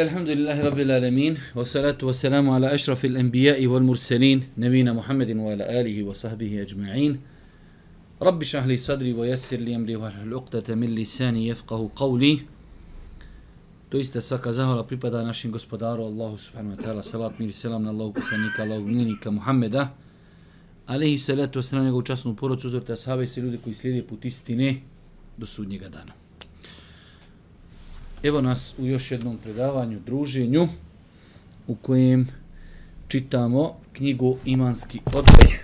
Elhamdulillahi Rabbil Alemin, wa salatu wa salamu ala ašrafi l-anbijai wal mursalin, nebina Muhammedin wa ala alihi wa sahbihi ajma'in. Rabbi šahli sadri wa jasir li amri wa l-uqtata min lisani jefqahu qavli. To iste svaka zahvala pripada našim gospodaru Allahu subhanahu wa ta'ala, salat mir i salam na Allahu kusanika, Allahu gminika Muhammeda. Alihi salatu wa salam njegovu časnu porodcu, uzvrte ashabe i sve ljudi koji slijede put istine do sudnjega dana. Evo nas u još jednom predavanju, druženju, u kojem čitamo knjigu Imanski odgoj,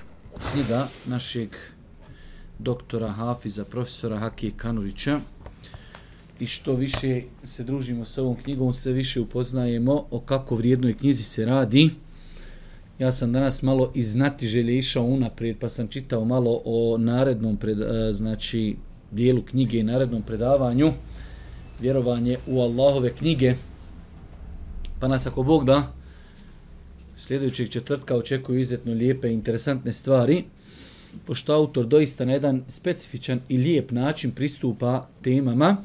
knjiga našeg doktora Hafiza, profesora Hakije Kanurića. I što više se družimo sa ovom knjigom, sve više upoznajemo o kako vrijednoj knjizi se radi. Ja sam danas malo iz znatiželje išao unaprijed, pa sam čitao malo o narednom, pred, znači, dijelu knjige i narednom predavanju vjerovanje u Allahove knjige. Pa nas ako Bog da, sljedećeg četvrtka očekuju izuzetno lijepe i interesantne stvari, pošto autor doista na jedan specifičan i lijep način pristupa temama.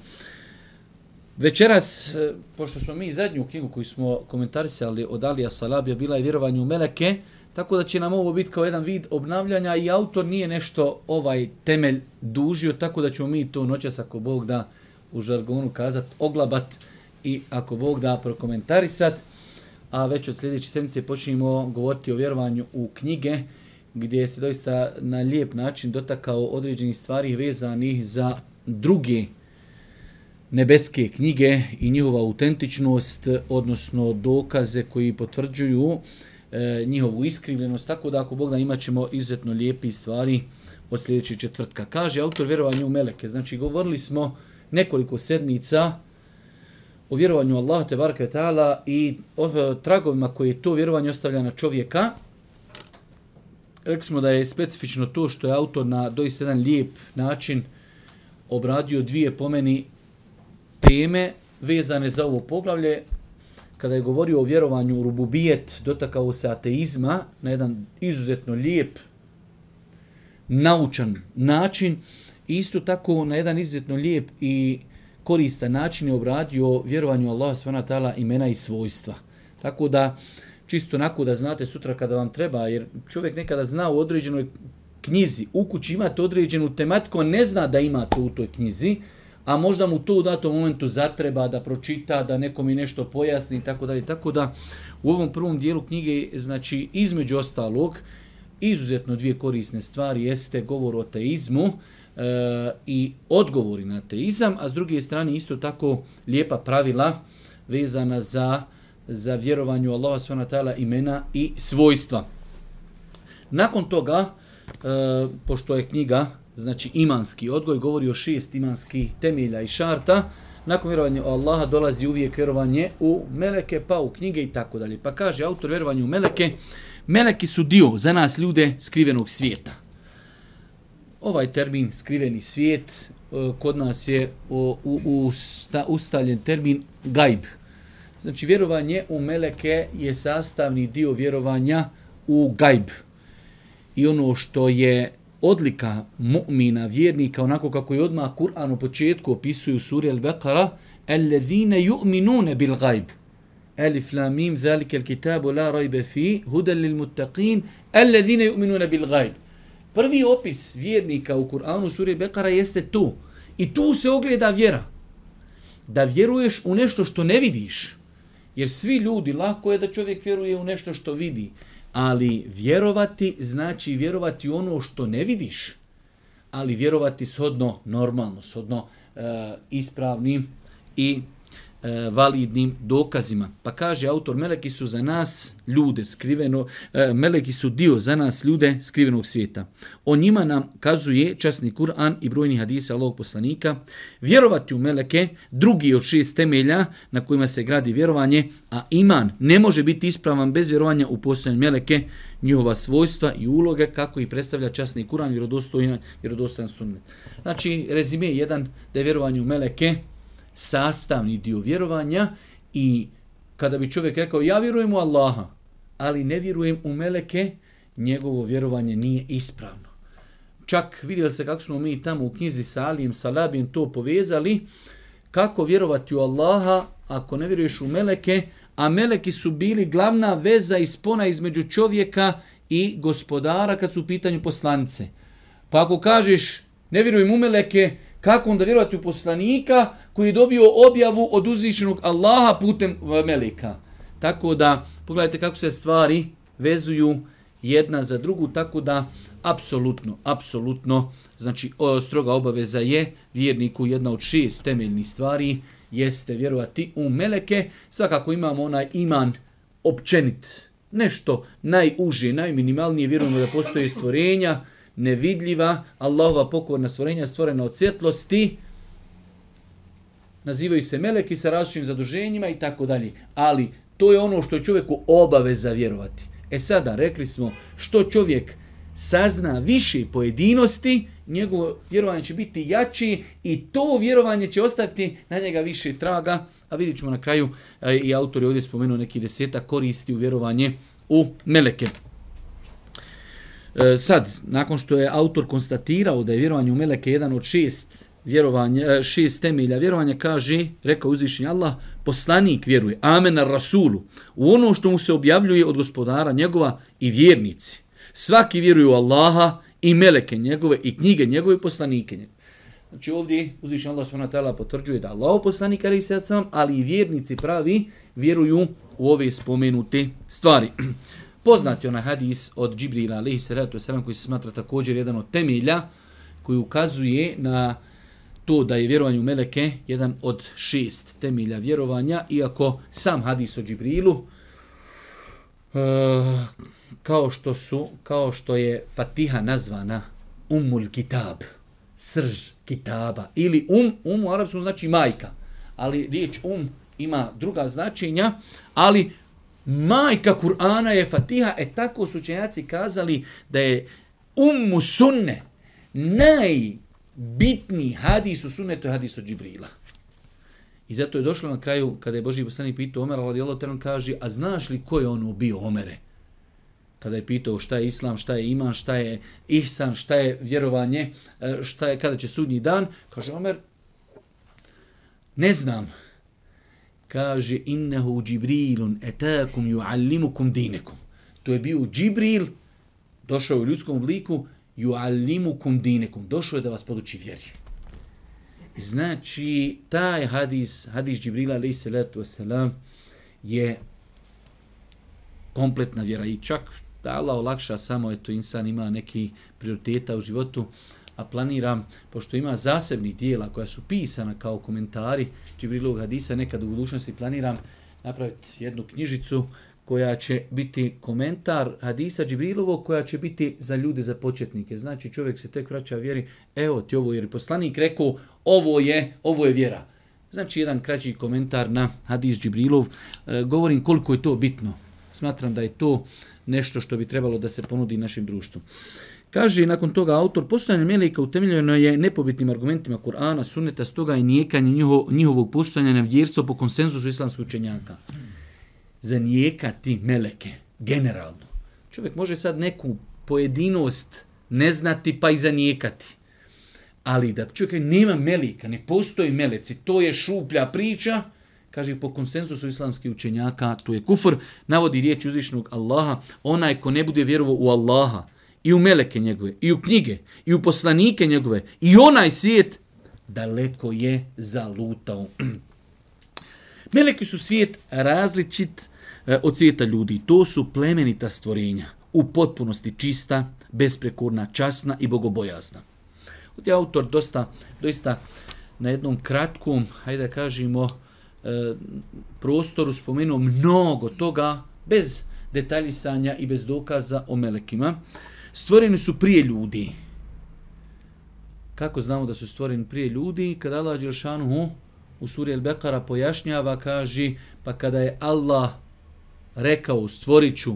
Večeras, e, pošto smo mi zadnju knjigu koju smo komentarisali od Alija Salabija, bila je vjerovanje u Meleke, tako da će nam ovo biti kao jedan vid obnavljanja i autor nije nešto ovaj temelj dužio, tako da ćemo mi to noćas ako Bog da u žargonu kazat oglabat i ako Bog da prokomentarisat. A već od sljedeće sedmice počinjemo govoriti o vjerovanju u knjige gdje se doista na lijep način dotakao određenih stvari vezanih za druge nebeske knjige i njihova autentičnost, odnosno dokaze koji potvrđuju e, njihovu iskrivljenost. Tako da ako Bog da imat ćemo izuzetno lijepi stvari od sljedećeg četvrtka. Kaže autor vjerovanja u Meleke. Znači govorili smo nekoliko sedmica o vjerovanju Allaha te barke ta'ala i o e, tragovima koje to vjerovanje ostavlja na čovjeka. Rekli smo da je specifično to što je autor na doista jedan lijep način obradio dvije pomeni teme vezane za ovo poglavlje. Kada je govorio o vjerovanju u rububijet, dotakao se ateizma na jedan izuzetno lijep, naučan način. Isto tako na jedan izuzetno lijep i koristan način je obradio vjerovanju Allaha subhanahu imena i svojstva. Tako da čisto onako da znate sutra kada vam treba, jer čovjek nekada zna u određenoj knjizi, u kući imate određenu tematiku, ne zna da ima to u toj knjizi, a možda mu to u datom momentu zatreba da pročita, da nekom i nešto pojasni i tako dalje. Tako da u ovom prvom dijelu knjige, znači između ostalog, izuzetno dvije korisne stvari jeste govor o teizmu, e, i odgovori na teizam, a s druge strane isto tako lijepa pravila vezana za, za vjerovanje u Allaha SWT imena i svojstva. Nakon toga, e, pošto je knjiga, znači imanski odgoj, govori o šest imanskih temelja i šarta, nakon vjerovanja u Allaha dolazi uvijek vjerovanje u meleke, pa u knjige i tako dalje. Pa kaže autor vjerovanja u meleke, meleki su dio za nas ljude skrivenog svijeta ovaj termin skriveni svijet e, kod nas je u, u, u sta, ustaljen termin gajb. Znači vjerovanje u meleke je sastavni dio vjerovanja u gajb. I ono što je odlika mu'mina, vjernika, onako kako je odmah Kur'an u početku opisuje u suri Al-Baqara, الذين يؤمنون بالغيب ألف لام ميم ذلك الكتاب لا ريب فيه هدى للمتقين الذين يؤمنون بالغيب Prvi opis vjernika u Kur'anu suri Bekara jeste tu. I tu se ogleda vjera. Da vjeruješ u nešto što ne vidiš. Jer svi ljudi, lako je da čovjek vjeruje u nešto što vidi. Ali vjerovati znači vjerovati u ono što ne vidiš. Ali vjerovati shodno normalno, shodno uh, ispravnim i e, validnim dokazima. Pa kaže autor, meleki su za nas ljude skriveno, e, meleki su dio za nas ljude skrivenog svijeta. O njima nam kazuje časni Kur'an i brojni hadise Allahog poslanika. Vjerovati u meleke, drugi od šest temelja na kojima se gradi vjerovanje, a iman ne može biti ispravan bez vjerovanja u postojanje meleke, njihova svojstva i uloge kako i predstavlja časni Kur'an vjerodostojan, vjerodostojan sunnet. Znači, rezime je jedan da je vjerovanje u meleke, sastavni dio vjerovanja i kada bi čovjek rekao ja vjerujem u Allaha, ali ne vjerujem u meleke, njegovo vjerovanje nije ispravno. Čak vidjeli se kako smo mi tamo u knjizi sa Alijem Salabijem to povezali, kako vjerovati u Allaha ako ne vjeruješ u meleke, a meleki su bili glavna veza i spona između čovjeka i gospodara kad su u pitanju poslanice. Pa ako kažeš ne vjerujem u meleke, kako onda vjerovati u poslanika koji je dobio objavu od uzvišenog Allaha putem e, meleka. Tako da, pogledajte kako se stvari vezuju jedna za drugu, tako da, apsolutno, apsolutno, znači, stroga obaveza je vjerniku jedna od šest temeljnih stvari, jeste vjerovati u meleke. Svakako imamo onaj iman općenit, nešto najuže, najminimalnije, vjerujemo da postoje stvorenja, nevidljiva, Allahova pokorna stvorenja stvorena od svjetlosti, nazivaju se meleki sa različitim zaduženjima i tako dalje. Ali to je ono što je čovjeku obaveza vjerovati. E sada, rekli smo, što čovjek sazna više pojedinosti, njegovo vjerovanje će biti jači i to vjerovanje će ostati na njega više traga. A vidjet ćemo na kraju, e, i autor je ovdje spomenuo neki deseta, koristi u vjerovanje u meleke. E, sad, nakon što je autor konstatirao da je vjerovanje u meleke jedan od šest vjerovanja, e, šest temelja vjerovanja, kaže, rekao uzvišenje Allah, poslanik vjeruje, amen na rasulu, u ono što mu se objavljuje od gospodara njegova i vjernici. Svaki vjeruje u Allaha i meleke njegove i knjige njegove i poslanike njegove. Znači ovdje uzvišenje Allah s.w.t. potvrđuje da Allah poslanik ali, ali i vjernici pravi vjeruju u ove spomenute stvari. Poznati onaj hadis od Džibrila alaihi salatu wasalam koji se smatra također jedan od temelja koji ukazuje na to da je vjerovanje u meleke jedan od šest temelja vjerovanja, iako sam hadis o Džibrilu, eh, kao što su, kao što je Fatiha nazvana Umul Kitab, srž kitaba, ili um, um u arapskom znači majka, ali riječ um ima druga značenja, ali majka Kur'ana je Fatiha, e tako su učenjaci kazali da je ummu sunne, najbitniji hadis u sunnetu je hadis od Džibrila. I zato je došlo na kraju, kada je Boži poslanik pitao Omer, ali Allah kaže, a znaš li ko je ono bio Omere? Kada je pitao šta je islam, šta je iman, šta je ihsan, šta je vjerovanje, e, šta je kada će sudnji dan, kaže Omer, ne znam kaže innehu Džibrilun etakum juallimukum dinekum. To je bio Džibril, došao u ljudskom obliku, juallimukum dinekum. Došao je da vas poduči vjeri. Znači, taj hadis, hadis Džibrila, alaih salatu wasalam, je kompletna vjera. I čak da Allah olakša samo, eto, insan ima neki prioriteta u životu, a planiram, pošto ima zasebnih dijela koja su pisana kao komentari Džibrilog hadisa, nekad u budućnosti planiram napraviti jednu knjižicu koja će biti komentar hadisa Džibrilovog, koja će biti za ljude, za početnike. Znači čovjek se tek vraća vjeri, evo ti ovo, jer poslanik rekao, ovo je, ovo je vjera. Znači jedan kraći komentar na hadis Džibrilov. E, govorim koliko je to bitno. Smatram da je to nešto što bi trebalo da se ponudi našim društvu. Kaže nakon toga autor, postojanje meleka utemeljeno je nepobitnim argumentima Kur'ana, sunneta, stoga i nijekanje njiho, njihovog postojanja na vjerstvo po konsenzusu islamskih učenjaka. Za nijekati meleke, generalno. Čovjek može sad neku pojedinost ne znati pa i zanijekati. Ali da čovjek nema melika, ne postoji meleci, to je šuplja priča, kaže po konsenzusu islamskih učenjaka, to je kufr, navodi riječ uzvišnog Allaha, onaj ko ne bude vjerovao u Allaha, i u meleke njegove, i u knjige, i u poslanike njegove, i onaj svijet, daleko je zalutao. Meleki su svijet različit eh, od svijeta ljudi. To su plemenita stvorenja, u potpunosti čista, besprekurna, časna i bogobojazna. Ovdje je autor dosta, doista na jednom kratkom, hajde da kažemo, eh, prostoru spomenuo mnogo toga bez detaljisanja i bez dokaza o melekima. Stvoreni su prije ljudi. Kako znamo da su stvoreni prije ljudi? Kada Allah Đelšanu u suri El-Bekara pojašnjava, kaže, pa kada je Allah rekao stvorit ću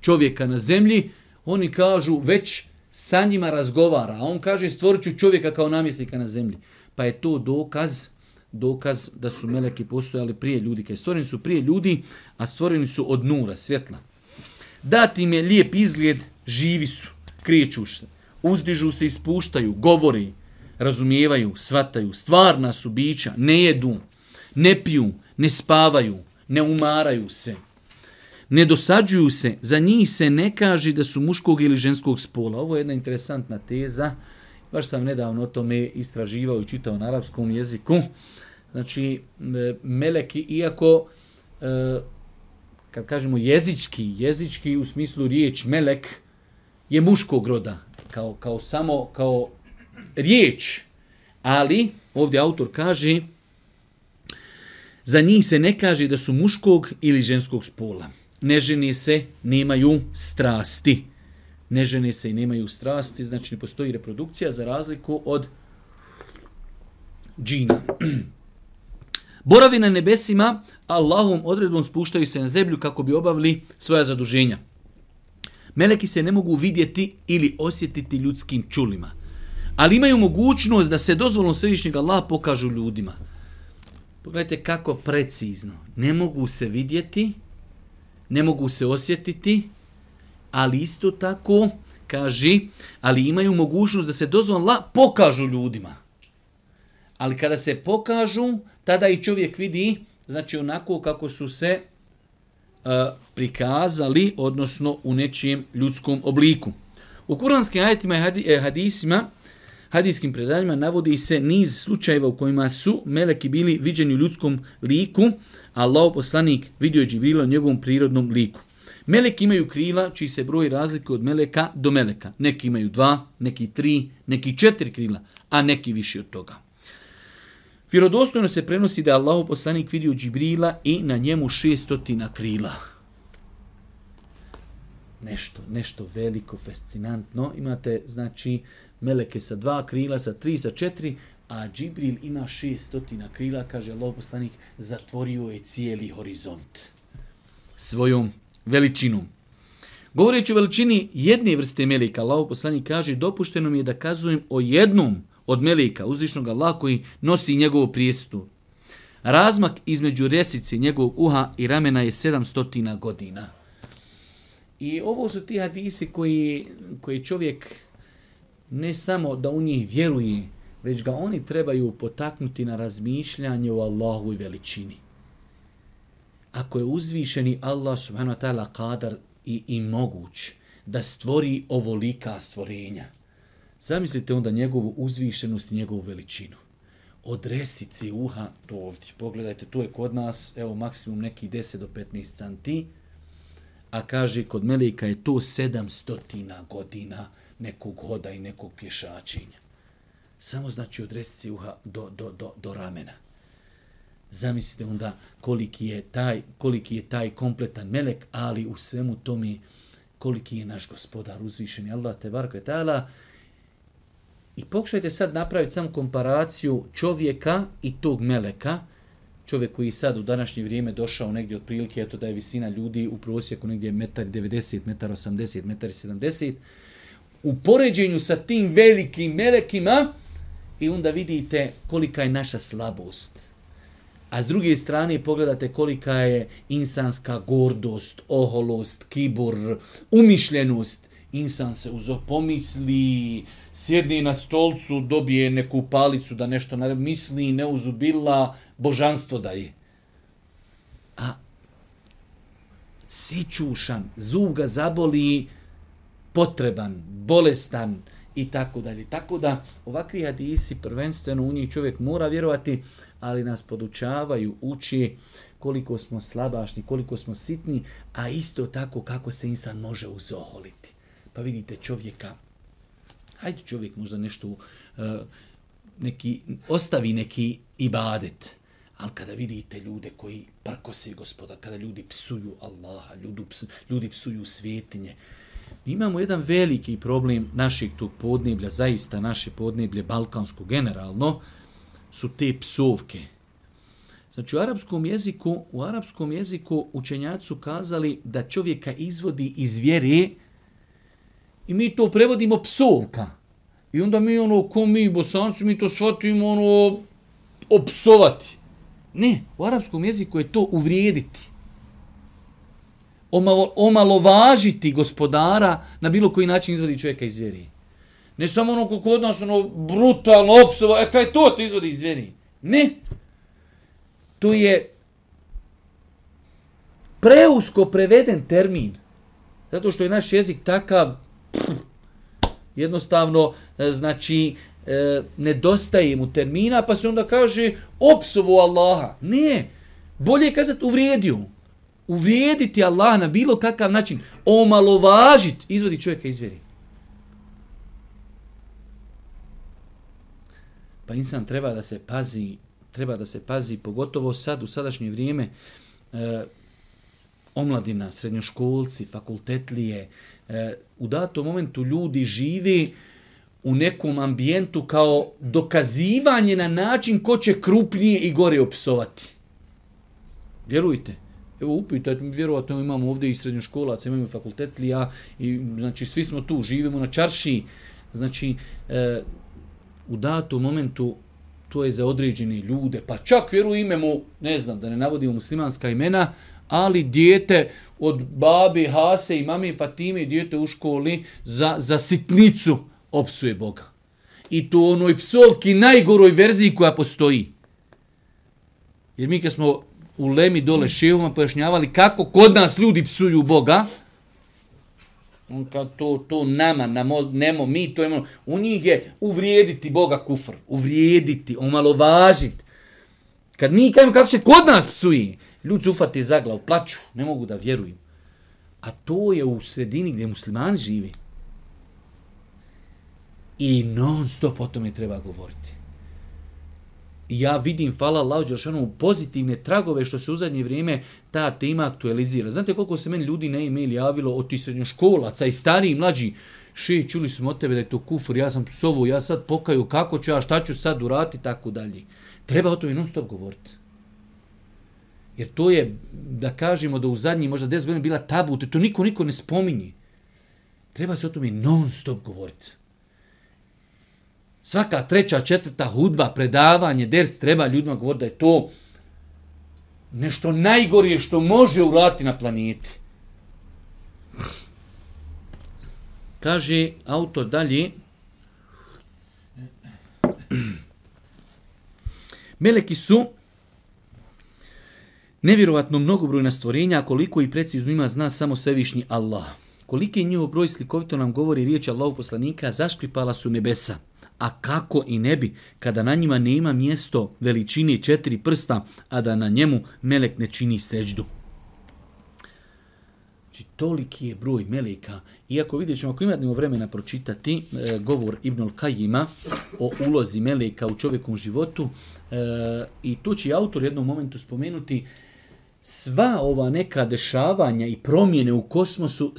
čovjeka na zemlji, oni kažu već sa njima razgovara, a on kaže stvorit ću čovjeka kao namjesnika na zemlji. Pa je to dokaz dokaz da su meleki postojali prije ljudi. Kaj stvoreni su prije ljudi, a stvoreni su od nura, svjetla. Dati im je lijep izgled, živi su, krijeću se, uzdižu se, ispuštaju, govori, razumijevaju, svataju, stvarna su bića, ne jedu, ne piju, ne spavaju, ne umaraju se, ne dosađuju se, za njih se ne kaže da su muškog ili ženskog spola. Ovo je jedna interesantna teza, baš sam nedavno o tome istraživao i čitao na arapskom jeziku. Znači, e, meleki, iako, e, kad kažemo jezički, jezički u smislu riječ melek, je muškog roda, kao, kao samo, kao riječ, ali ovdje autor kaže, za njih se ne kaže da su muškog ili ženskog spola. Ne ženi se, nemaju strasti. Ne žene se i nemaju strasti, znači ne postoji reprodukcija za razliku od džina. Boravi na nebesima, Allahom odredbom spuštaju se na zemlju kako bi obavili svoja zaduženja. Meleki se ne mogu vidjeti ili osjetiti ljudskim čulima, ali imaju mogućnost da se dozvolom svevišnjeg Allaha pokažu ljudima. Pogledajte kako precizno. Ne mogu se vidjeti, ne mogu se osjetiti, ali isto tako kaže, ali imaju mogućnost da se dozvolom Allah pokažu ljudima. Ali kada se pokažu, tada i čovjek vidi, znači onako kako su se prikazali, odnosno u nečijem ljudskom obliku. U kuranskim ajetima i e, hadisima, hadijskim predanjima navodi se niz slučajeva u kojima su meleki bili viđeni u ljudskom liku, a Allah poslanik vidio je Džibrila u njegovom prirodnom liku. Meleki imaju krila čiji se broj razlikuje od meleka do meleka. Neki imaju dva, neki tri, neki četiri krila, a neki više od toga. Vjerodostojno se prenosi da je Allah poslanik vidio Džibrila i na njemu šestotina krila. Nešto, nešto veliko, fascinantno. Imate, znači, meleke sa dva krila, sa tri, sa četiri, a Džibril ima šestotina krila, kaže Allah poslanik, zatvorio je cijeli horizont svojom veličinom. Govoreći o veličini jedne vrste meleka, Allah poslanik kaže, dopušteno mi je da kazujem o jednom od meleka, uzvišnog Allah koji nosi njegovu prijestu. Razmak između resice njegovog uha i ramena je 700 godina. I ovo su ti hadisi koji, koji čovjek ne samo da u njih vjeruje, već ga oni trebaju potaknuti na razmišljanje o Allahu i veličini. Ako je uzvišeni Allah subhanahu wa ta'ala kadar i, i moguć da stvori ovolika stvorenja, Zamislite onda njegovu uzvišenost i njegovu veličinu. Od resice uha do ovdje. Pogledajte, tu je kod nas, evo, maksimum neki 10 do 15 santi, a kaže, kod Melika je to 700 godina nekog hoda i nekog pješačenja. Samo znači od resice uha do, do, do, do ramena. Zamislite onda koliki je taj, koliki je taj kompletan melek, ali u svemu tome koliki je naš gospodar uzvišeni Allah te barka i ta'ala, I pokušajte sad napraviti sam komparaciju čovjeka i tog meleka, čovjek koji sad u današnje vrijeme došao negdje od prilike, eto da je visina ljudi u prosjeku negdje 1,90 m, 1,80 m, 1,70 u poređenju sa tim velikim melekima i onda vidite kolika je naša slabost. A s druge strane pogledate kolika je insanska gordost, oholost, kibur, umišljenost insan se uzo pomisli, sjedni na stolcu, dobije neku palicu da nešto narebi, misli, ne uzubila, božanstvo da je. A sićušan, zub ga zaboli, potreban, bolestan i tako dalje. Tako da ovakvi hadisi prvenstveno u njih čovjek mora vjerovati, ali nas podučavaju, uči koliko smo slabašni, koliko smo sitni, a isto tako kako se insan može uzoholiti pa vidite čovjeka, hajde čovjek možda nešto, uh, neki, ostavi neki ibadet, Ali kada vidite ljude koji prkose gospoda, kada ljudi psuju Allaha, ljudi psuju, ljudi psuju svjetinje, mi imamo jedan veliki problem našeg tog podneblja, zaista naše podneblje, balkansko generalno, su te psovke. Znači u arapskom jeziku, u arapskom jeziku učenjaci su kazali da čovjeka izvodi iz vjere i mi to prevodimo psovka. I onda mi ono, ko mi bosanci, mi to shvatimo ono, opsovati. Ne, u arapskom jeziku je to uvrijediti. Omalo, omalovažiti gospodara na bilo koji način izvodi čovjeka iz vjeri. Ne samo ono kako od nas ono brutalno opsova, e kaj to te izvodi iz vjeri? Ne. To je preusko preveden termin. Zato što je naš jezik takav, pff, jednostavno, e, znači, e, nedostaje mu termina, pa se onda kaže opsovu Allaha. Ne, bolje je kazati uvrijedio. Uvrijediti Allah na bilo kakav način, omalovažiti, izvodi čovjeka iz vjeri. Pa insan treba da se pazi, treba da se pazi, pogotovo sad, u sadašnje vrijeme, e, omladina, srednjoškolci, fakultetlije, e, u datom momentu ljudi živi u nekom ambijentu kao dokazivanje na način ko će krupnije i gore opsovati. Vjerujte. Evo upitajte vjerovatno imamo ovdje i srednjoškolaca, imamo i fakultetlija, i, znači svi smo tu, živimo na čarši. Znači, e, u datom momentu to je za određene ljude, pa čak vjeru imemo, ne znam, da ne navodimo muslimanska imena, ali dijete od babi Hase i mami Fatime, dijete u školi, za, za sitnicu opsuje Boga. I to onoj psovki najgoroj verziji koja postoji. Jer mi kad smo u Lemi dole ševoma pojašnjavali kako kod nas ljudi psuju Boga, on kao to, to nama, namo, nemo, mi to imamo, u njih je uvrijediti Boga kufr, uvrijediti, omalovažiti. Kad mi kajemo kako se kod nas psuje, ljudi su ufati za glav, plaću, ne mogu da vjeruju. A to je u sredini gdje muslimani živi. I non stop o tome treba govoriti. I ja vidim, hvala Allah, Đelšanu, pozitivne tragove što se u zadnje vrijeme ta tema aktualizira. Znate koliko se meni ljudi na e-mail javilo od ti srednjoškolaca i stariji i mlađi, še, čuli smo od tebe da je to kufur, ja sam psovo, ja sad pokaju kako ću, a šta ću sad urati, tako dalje. Treba o tome non stop govoriti. Jer to je, da kažemo da u zadnji možda 10 godina bila tabu, to niko, niko ne spominje. Treba se o tome non stop govoriti. Svaka treća, četvrta hudba, predavanje, ders, treba ljudima govoriti da je to nešto najgorije što može urati na planeti. Kaže autor dalje, Meleki su nevjerovatno mnogobrojna stvorenja, koliko i precizno ima zna samo svevišnji Allah. Koliki je njihov broj slikovito nam govori riječ Allahu poslanika, zaškripala su nebesa. A kako i ne bi, kada na njima nema mjesto veličine četiri prsta, a da na njemu melek ne čini seđdu. Znači, toliki je broj meleka. Iako vidjet ćemo, ako imamo vremena pročitati e, govor Ibnul Kajima o ulozi meleka u čovjekom životu, e, i tu će autor jednom momentu spomenuti, sva ova neka dešavanja i promjene u kosmosu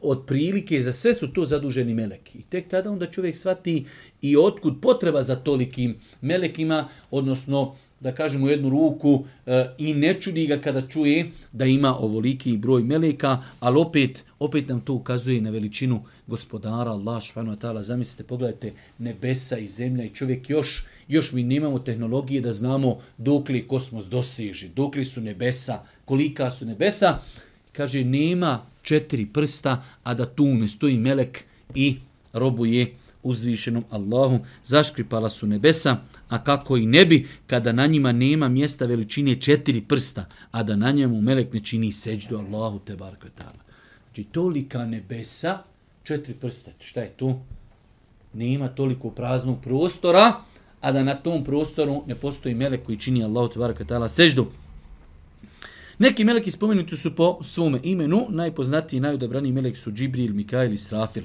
od otprilike za sve su to zaduženi meleki. I tek tada onda čovjek shvati i otkud potreba za tolikim melekima, odnosno da kažemo jednu ruku e, i ne čudi ga kada čuje da ima ovoliki broj meleka, ali opet, opet nam to ukazuje na veličinu gospodara Allah subhanahu wa ta'ala. Zamislite, pogledajte nebesa i zemlja i čovjek još još mi nemamo tehnologije da znamo dok li kosmos doseže, dok li su nebesa, kolika su nebesa. Kaže, nema četiri prsta, a da tu ne stoji melek i robuje uzvišenom Allahu. Zaškripala su nebesa, a kako i ne bi, kada na njima nema mjesta veličine četiri prsta, a da na njemu melek ne čini seđdu Allahu te barko ta'ala. Znači, tolika nebesa, četiri prsta, šta je tu? Nema toliko praznog prostora, a da na tom prostoru ne postoji melek koji čini Allahu tebareke taala seždu. Neki meleki spomenuti su po svome imenu, najpoznatiji i najodabraniji melek su Džibril, Mikail i Srafil.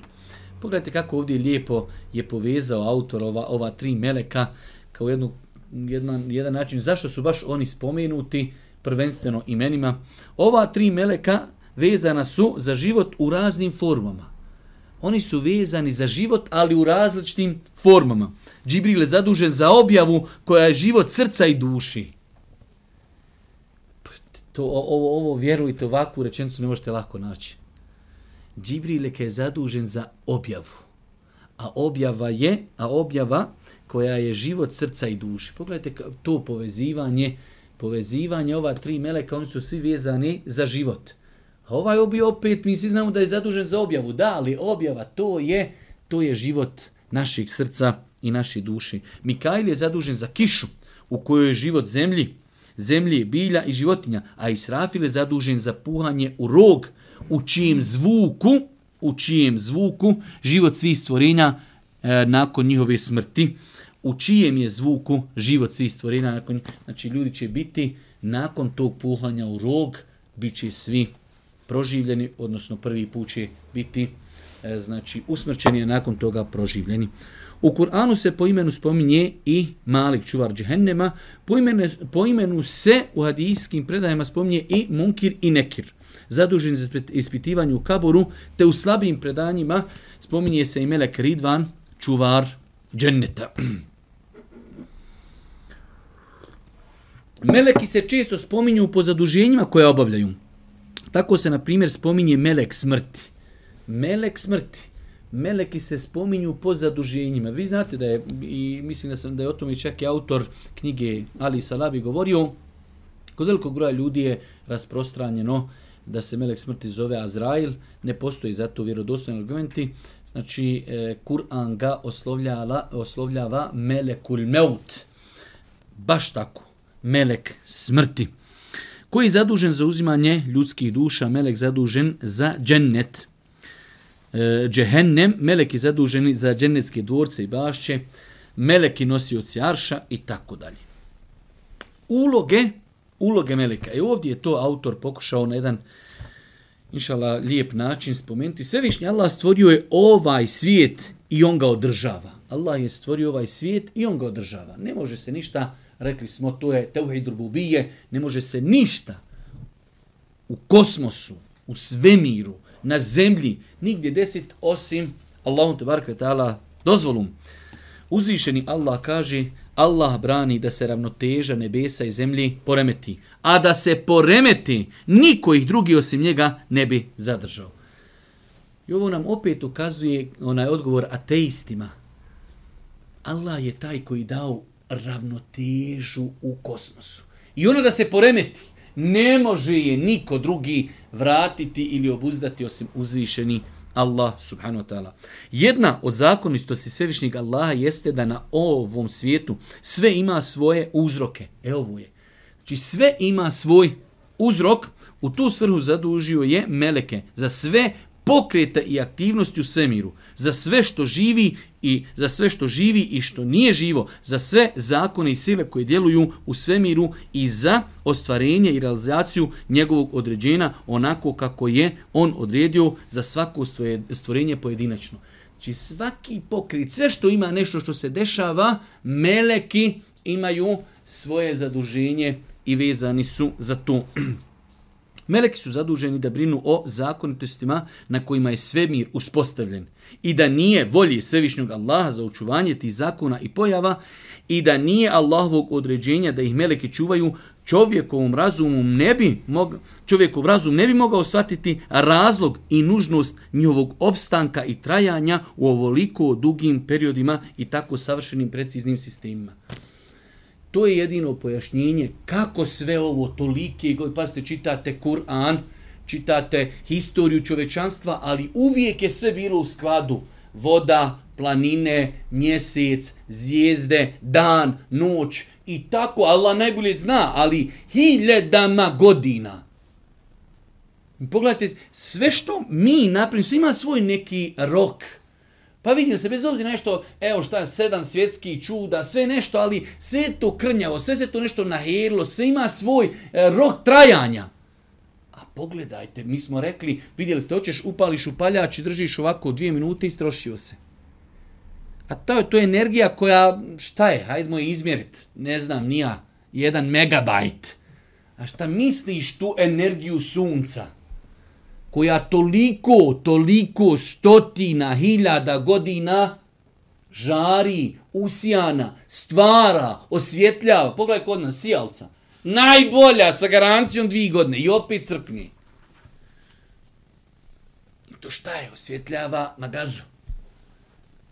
Pogledajte kako ovdje lijepo je povezao autor ova, ova tri meleka kao jednu jedan, jedan način zašto su baš oni spomenuti prvenstveno imenima. Ova tri meleka vezana su za život u raznim formama. Oni su vezani za život, ali u različitim formama. Džibril je zadužen za objavu koja je život srca i duši. Pa, to, ovo, ovo vjerujte, ovakvu rečenicu ne možete lako naći. Džibril je zadužen za objavu. A objava je, a objava koja je život srca i duši. Pogledajte to povezivanje, povezivanje ova tri meleka, oni su svi vezani za život. A ovaj obi opet, mi svi znamo da je zadužen za objavu. Da, ali objava to je, to je život naših srca i naše duši. Mikail je zadužen za kišu u kojoj je život zemlji, zemlje, bilja i životinja, a Israfil je zadužen za puhanje u rog u čijem zvuku, u čijem zvuku život svih stvorenja e, nakon njihove smrti, u čijem je zvuku život svih stvorenja nakon znači ljudi će biti nakon tog puhanja u rog bit će svi proživljeni, odnosno prvi put će biti e, znači usmrćeni, a nakon toga proživljeni. U Kur'anu se po imenu spominje i Malik čuvar džehennema, po, imenu, po imenu se u hadijskim predajama spominje i Munkir i Nekir, zadužen za ispitivanje u kaboru, te u slabim predanjima spominje se i Melek Ridvan, čuvar dženneta. Meleki se često spominju po zaduženjima koje obavljaju. Tako se, na primjer, spominje melek smrti. Melek smrti. Meleki se spominju po zaduženjima. Vi znate da je, i mislim da sam da je o tome čak i autor knjige Ali Salabi govorio, kod velikog broja ljudi je rasprostranjeno da se melek smrti zove Azrail, ne postoji za to vjerodostojni argumenti, znači e, Kur'an ga oslovljava, oslovljava melekul meut. Baš tako, melek smrti. Koji je zadužen za uzimanje ljudskih duša, melek zadužen za džennet. E, džehennem, meleki zaduženi za džennetske dvorce i bašće, meleki nosioci arša i tako dalje. Uloge, uloge meleka. I ovdje je to autor pokušao na jedan inšala, lijep način spomenuti. Svevišnji Allah stvorio je ovaj svijet i on ga održava. Allah je stvorio ovaj svijet i on ga održava. Ne može se ništa rekli smo to je teuhid rububije, ne može se ništa u kosmosu, u svemiru, na zemlji, nigdje desit osim Allahu te barke taala dozvolum. Uzvišeni Allah kaže Allah brani da se ravnoteža nebesa i zemlji poremeti, a da se poremeti niko ih drugi osim njega ne bi zadržao. I ovo nam opet ukazuje onaj odgovor ateistima. Allah je taj koji dao ravnotežu u kosmosu. I ono da se poremeti, ne može je niko drugi vratiti ili obuzdati osim uzvišeni Allah subhanahu wa ta'ala. Jedna od zakonistosti svevišnjeg Allaha jeste da na ovom svijetu sve ima svoje uzroke. Evo ovo je. Znači sve ima svoj uzrok, u tu svrhu zadužio je meleke za sve pokreta i aktivnosti u svemiru, za sve što živi i za sve što živi i što nije živo, za sve zakone i sile koje djeluju u svemiru i za ostvarenje i realizaciju njegovog određena onako kako je on odredio za svako stvorenje pojedinačno. Znači svaki pokrit, sve što ima nešto što se dešava, meleki imaju svoje zaduženje i vezani su za to. Meleki su zaduženi da brinu o zakonitostima na kojima je svemir uspostavljen i da nije volji svevišnjog Allaha za očuvanje tih zakona i pojava i da nije Allahovog određenja da ih meleki čuvaju, čovjekovom razumu ne bi mog, čovjekov razum ne bi mogao shvatiti razlog i nužnost njihovog opstanka i trajanja u ovoliko dugim periodima i tako savršenim preciznim sistemima. To je jedino pojašnjenje kako sve ovo tolike, pazite, čitate Kur'an, čitate historiju čovečanstva, ali uvijek je sve bilo u skladu. Voda, planine, mjesec, zvijezde, dan, noć i tako. Allah najbolje zna, ali hiljadama godina. Pogledajte, sve što mi napravimo, ima svoj neki rok. Pa vidim se, bez obzira nešto, evo šta je, sedam svjetskih čuda, sve nešto, ali sve to krnjavo, sve se to nešto naherilo, sve ima svoj e, rok trajanja. Pogledajte, mi smo rekli, vidjeli ste, hoćeš, upališ upaljač i držiš ovako dvije minute i strošio se. A to je to je energija koja, šta je, hajdemo je izmjerit, ne znam, nija, jedan megabajt. A šta misliš tu energiju sunca? koja toliko, toliko stotina, hiljada godina žari, usijana, stvara, osvjetljava. Pogledaj kod nas, sijalca. Najbolja sa garancijom dvije godine i opet crkni. I to šta je? Osvjetljava magazu.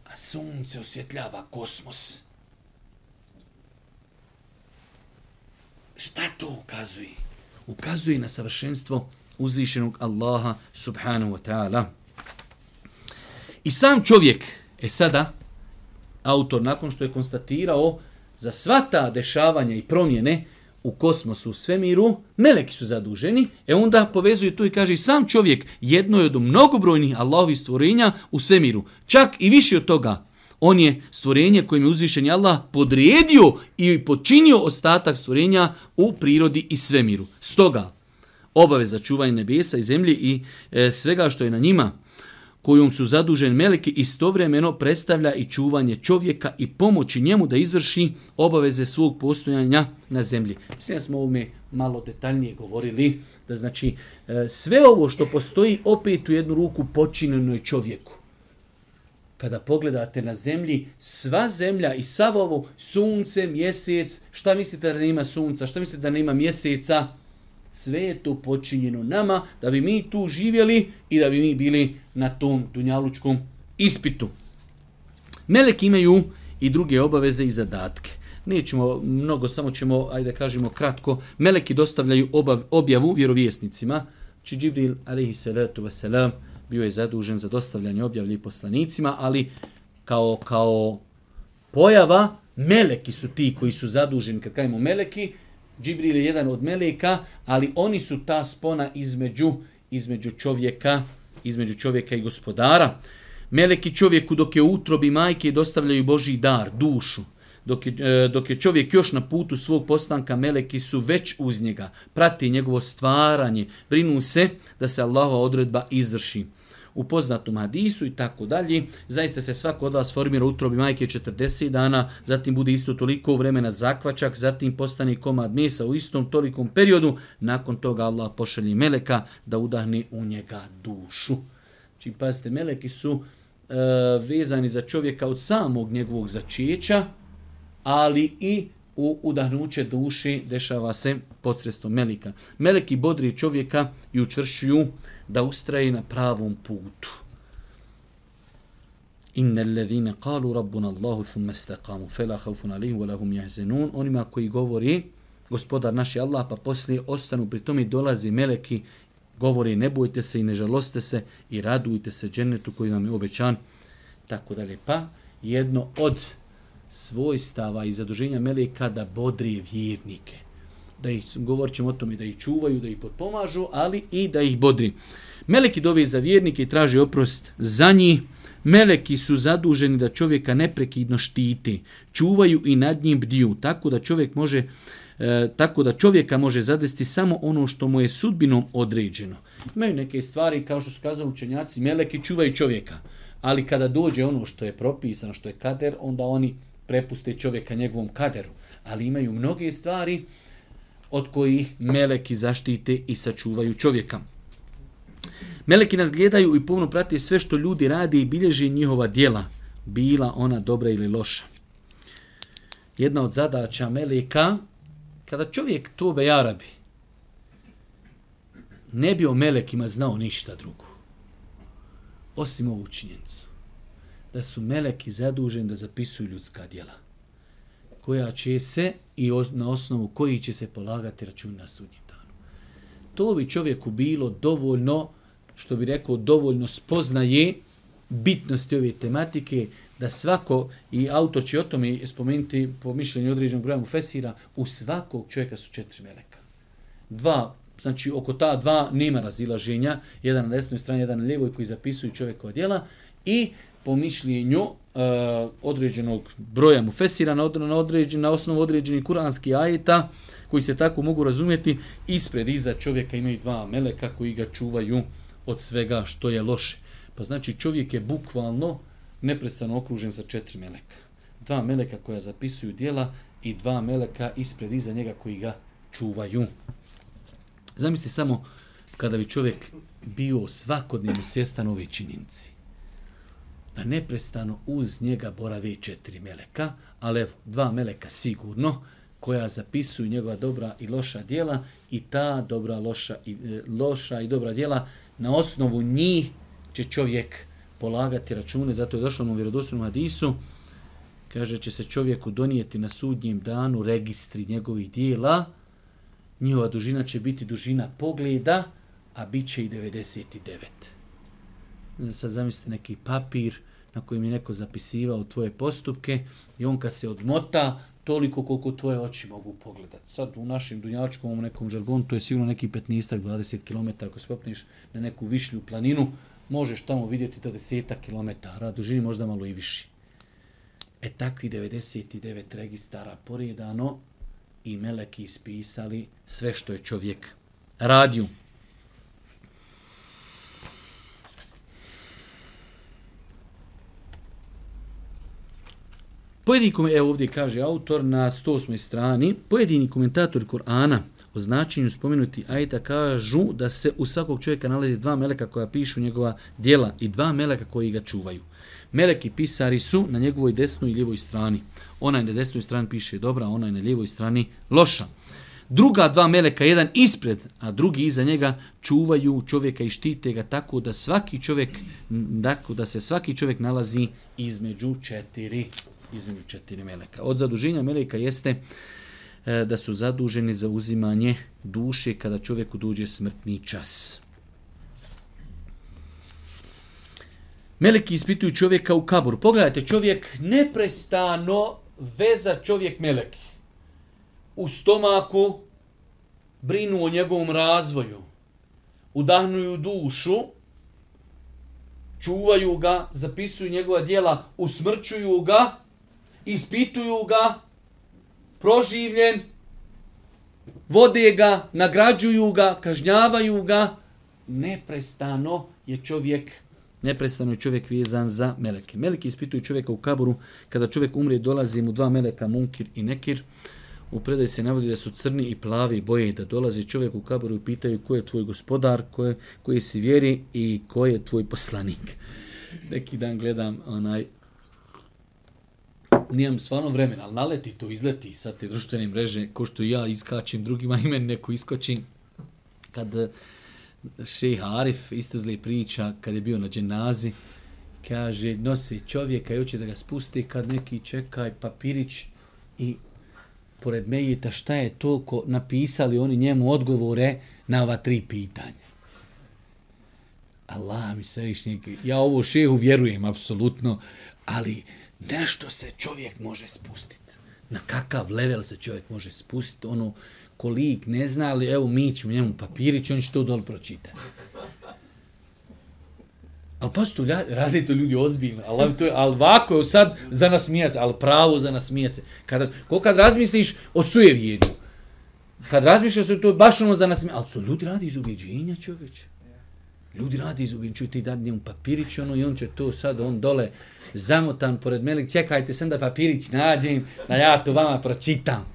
A sunce osvjetljava kosmos. Šta to ukazuje? Ukazuje na savršenstvo uzvišenog Allaha subhanahu wa ta'ala. I sam čovjek, e sada, autor nakon što je konstatirao za sva ta dešavanja i promjene u kosmosu, u svemiru, meleki su zaduženi, e onda povezuju to i kaže sam čovjek jedno je od mnogobrojnih Allahovih stvorenja u svemiru. Čak i više od toga, on je stvorenje kojim je uzvišen Allah podrijedio i počinio ostatak stvorenja u prirodi i svemiru. Stoga, obaveza čuvanja nebesa i zemlje i e, svega što je na njima kojom su zadužen meleki istovremeno predstavlja i čuvanje čovjeka i pomoći njemu da izvrši obaveze svog postojanja na zemlji. Sve smo ovome malo detaljnije govorili da znači e, sve ovo što postoji opet u jednu ruku počinjeno je čovjeku. Kada pogledate na zemlji, sva zemlja i sav ovo, sunce, mjesec, šta mislite da nema sunca, šta mislite da nema mjeseca, sve je to počinjeno nama da bi mi tu živjeli i da bi mi bili na tom dunjalučkom ispitu. Meleki imaju i druge obaveze i zadatke. Nećemo mnogo, samo ćemo, ajde kažemo kratko, meleki dostavljaju obav, objavu vjerovjesnicima. Či Džibril, alaihi salatu wasalam, bio je zadužen za dostavljanje objavlji poslanicima, ali kao, kao pojava, meleki su ti koji su zaduženi, kad kajemo meleki, Džibril je jedan od meleka, ali oni su ta spona između između čovjeka, između čovjeka i gospodara. Meleki čovjeku dok je u utrobi majke dostavljaju Božji dar, dušu. Dok je, e, dok je čovjek još na putu svog postanka, meleki su već uz njega, prati njegovo stvaranje, brinu se da se Allahova odredba izvrši u poznatom hadisu i tako dalje. Zaista se svako od vas formira utrobi majke 40 dana, zatim bude isto toliko vremena zakvačak, zatim postane komad mesa u istom tolikom periodu. Nakon toga Allah pošalje meleka da udahne u njega dušu. Znači, pazite, meleki su e, vezani za čovjeka od samog njegovog začeća, ali i u udahnuće duši dešava se podsredstvom melika. Meleki bodri čovjeka i učvršuju da ustraje na pravom putu. Inna alladhina qalu rabbuna Allahu thumma istaqamu fala khawfun alayhim wa lahum yahzanun onima koji govori gospodar naš je Allah pa poslije ostanu pri tome dolazi meleki govori ne bojte se i ne žaloste se i radujte se džennetu koji vam je obećan tako dalje pa jedno od svojstava i zaduženja meleka da bodri vjernike da ih, govorit ćemo o tome, da ih čuvaju, da ih potpomažu, ali i da ih bodri. Meleki dove za vjernike i traže oprost za njih. Meleki su zaduženi da čovjeka neprekidno štiti, čuvaju i nad njim bdiju, tako da čovjek može e, tako da čovjeka može zadesti samo ono što mu je sudbinom određeno. Imaju neke stvari, kao što su kazali učenjaci, meleki čuvaju čovjeka, ali kada dođe ono što je propisano, što je kader, onda oni prepuste čovjeka njegovom kaderu. Ali imaju mnoge stvari od kojih meleki zaštite i sačuvaju čovjeka. Meleki nadgledaju i pomno prate sve što ljudi radi i bilježi njihova dijela, bila ona dobra ili loša. Jedna od zadaća meleka, kada čovjek to jarabi, ne bi o melekima znao ništa drugo, osim ovu činjenicu, da su meleki zaduženi da zapisuju ljudska djela, koja će se i na osnovu koji će se polagati račun na sudnjem danu. To bi čovjeku bilo dovoljno, što bi rekao, dovoljno spoznaje bitnosti ove tematike, da svako, i autor će o tome spomenuti po mišljenju određenog broja Fesira, u svakog čovjeka su četiri meleka. Dva, znači oko ta dva nema razilaženja, jedan na desnoj strani, jedan na lijevoj koji zapisuju čovjekova djela i po mišljenju e, određenog broja mu fesira na, na, određen, na osnovu određenih kuranskih ajeta koji se tako mogu razumjeti ispred iza čovjeka imaju dva meleka koji ga čuvaju od svega što je loše. Pa znači čovjek je bukvalno neprestano okružen sa četiri meleka. Dva meleka koja zapisuju dijela i dva meleka ispred iza njega koji ga čuvaju. Zamisli samo kada bi čovjek bio svakodnevno svjestan ove činjenici. Da neprestano uz njega borave četiri meleka, ali evo, dva meleka sigurno, koja zapisuju njegova dobra i loša dijela i ta dobra, loša i, e, loša i dobra dijela, na osnovu njih će čovjek polagati račune, zato je došlo u vjerodostojnom hadisu, kaže će se čovjeku donijeti na sudnjem danu registri njegovih dijela, njihova dužina će biti dužina pogleda, a bit će i 99. E, sad zamislite neki papir na kojem je neko zapisivao tvoje postupke i on kad se odmota, toliko koliko tvoje oči mogu pogledati. Sad u našem dunjačkom nekom žargonu, to je sigurno neki 15-20 km, ako se popneš na neku višlju planinu, možeš tamo vidjeti da deseta km, dužini možda malo i viši. E takvi 99 registara poredano i meleki ispisali sve što je čovjek radio. Pojedini komentar, evo ovdje kaže autor na 108. strani, pojedini komentator Kur'ana o značenju spomenuti ajta kažu da se u svakog čovjeka nalazi dva meleka koja pišu njegova dijela i dva meleka koji ga čuvaju. Meleki pisari su na njegovoj desnoj i lijevoj strani. Onaj na desnoj strani piše dobra, onaj na lijevoj strani loša. Druga dva meleka, jedan ispred, a drugi iza njega, čuvaju čovjeka i štite ga tako da svaki čovjek, tako da se svaki čovjek nalazi između četiri između četiri meleka. Od zaduženja meleka jeste e, da su zaduženi za uzimanje duše kada čovjeku duđe smrtni čas. Meleki ispituju čovjeka u kaburu. Pogledajte, čovjek neprestano veza čovjek meleki. U stomaku brinu o njegovom razvoju. Udahnuju dušu, čuvaju ga, zapisuju njegova dijela, usmrćuju ga, ispituju ga, proživljen, vode ga, nagrađuju ga, kažnjavaju ga, neprestano je čovjek neprestano je čovjek vezan za meleke. Meleki ispituju čovjeka u kaburu, kada čovjek umre, dolazi mu dva meleka, munkir i nekir. U predaj se navodi da su crni i plavi boje, da dolazi čovjek u kaburu i pitaju ko je tvoj gospodar, ko je, koji si vjeri i ko je tvoj poslanik. Neki dan gledam onaj nijem stvarno vremena, ali naleti to, izleti sa te društvene mreže, ko što ja iskačem drugima i meni neko iskočim. Kad eh, šejh Arif isto zle priča, kad je bio na dženazi, kaže, nosi čovjeka i hoće da ga spusti, kad neki čekaj papirić i pored Mejita šta je to ko napisali oni njemu odgovore na ova tri pitanja. Allah mi se ja ovo šehu vjerujem apsolutno, ali nešto se čovjek može spustiti. Na kakav level se čovjek može spustiti, ono, kolik ne zna, ali evo mi ćemo njemu papirić, on će to dol pročitati. Ali pa što radi to ljudi ozbiljno, ali, to je, ali ovako je sad za nas mijac, ali pravo za nas mijac. Kad, ko kad razmisliš o sujevjerju, kad razmišljaš o to, baš ono za nas mijac, ali su ljudi radi iz ubjeđenja čovječe. Ljudi radi iz ubjeđenja, ti dati papirić, ono, i on će to sad, on dole, zamotan pored melik, čekajte sam da papirić nađem, da ja to vama pročitam.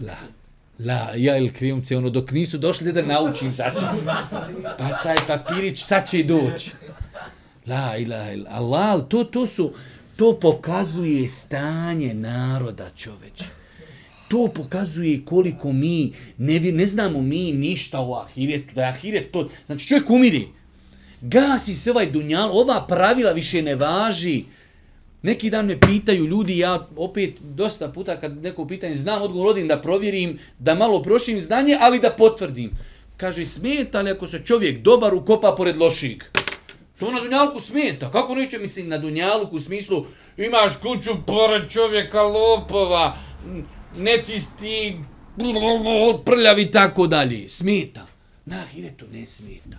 La, la, ja ili krijumce, ono, dok nisu došli da naučim, sad pa će, bacaj papirić, sad će doći. La, ila, ila, Allah, to, to su, to pokazuje stanje naroda čoveče. To pokazuje koliko mi, ne, ne znamo mi ništa o ahiretu, da je ahiret to, znači čovjek umiri, gasi se ovaj dunjal, ova pravila više ne važi. Neki dan me pitaju ljudi, ja opet dosta puta kad neko pitanje znam odgovor odim da provjerim, da malo prošim znanje, ali da potvrdim. Kaže, smeta li ako se čovjek dobar ukopa pored loših? To na dunjalku smeta. Kako neće, mislim, na dunjalku u smislu imaš kuću pored čovjeka lopova, nečisti, prljavi tako dalje. Smeta. Na ahiretu ne smeta.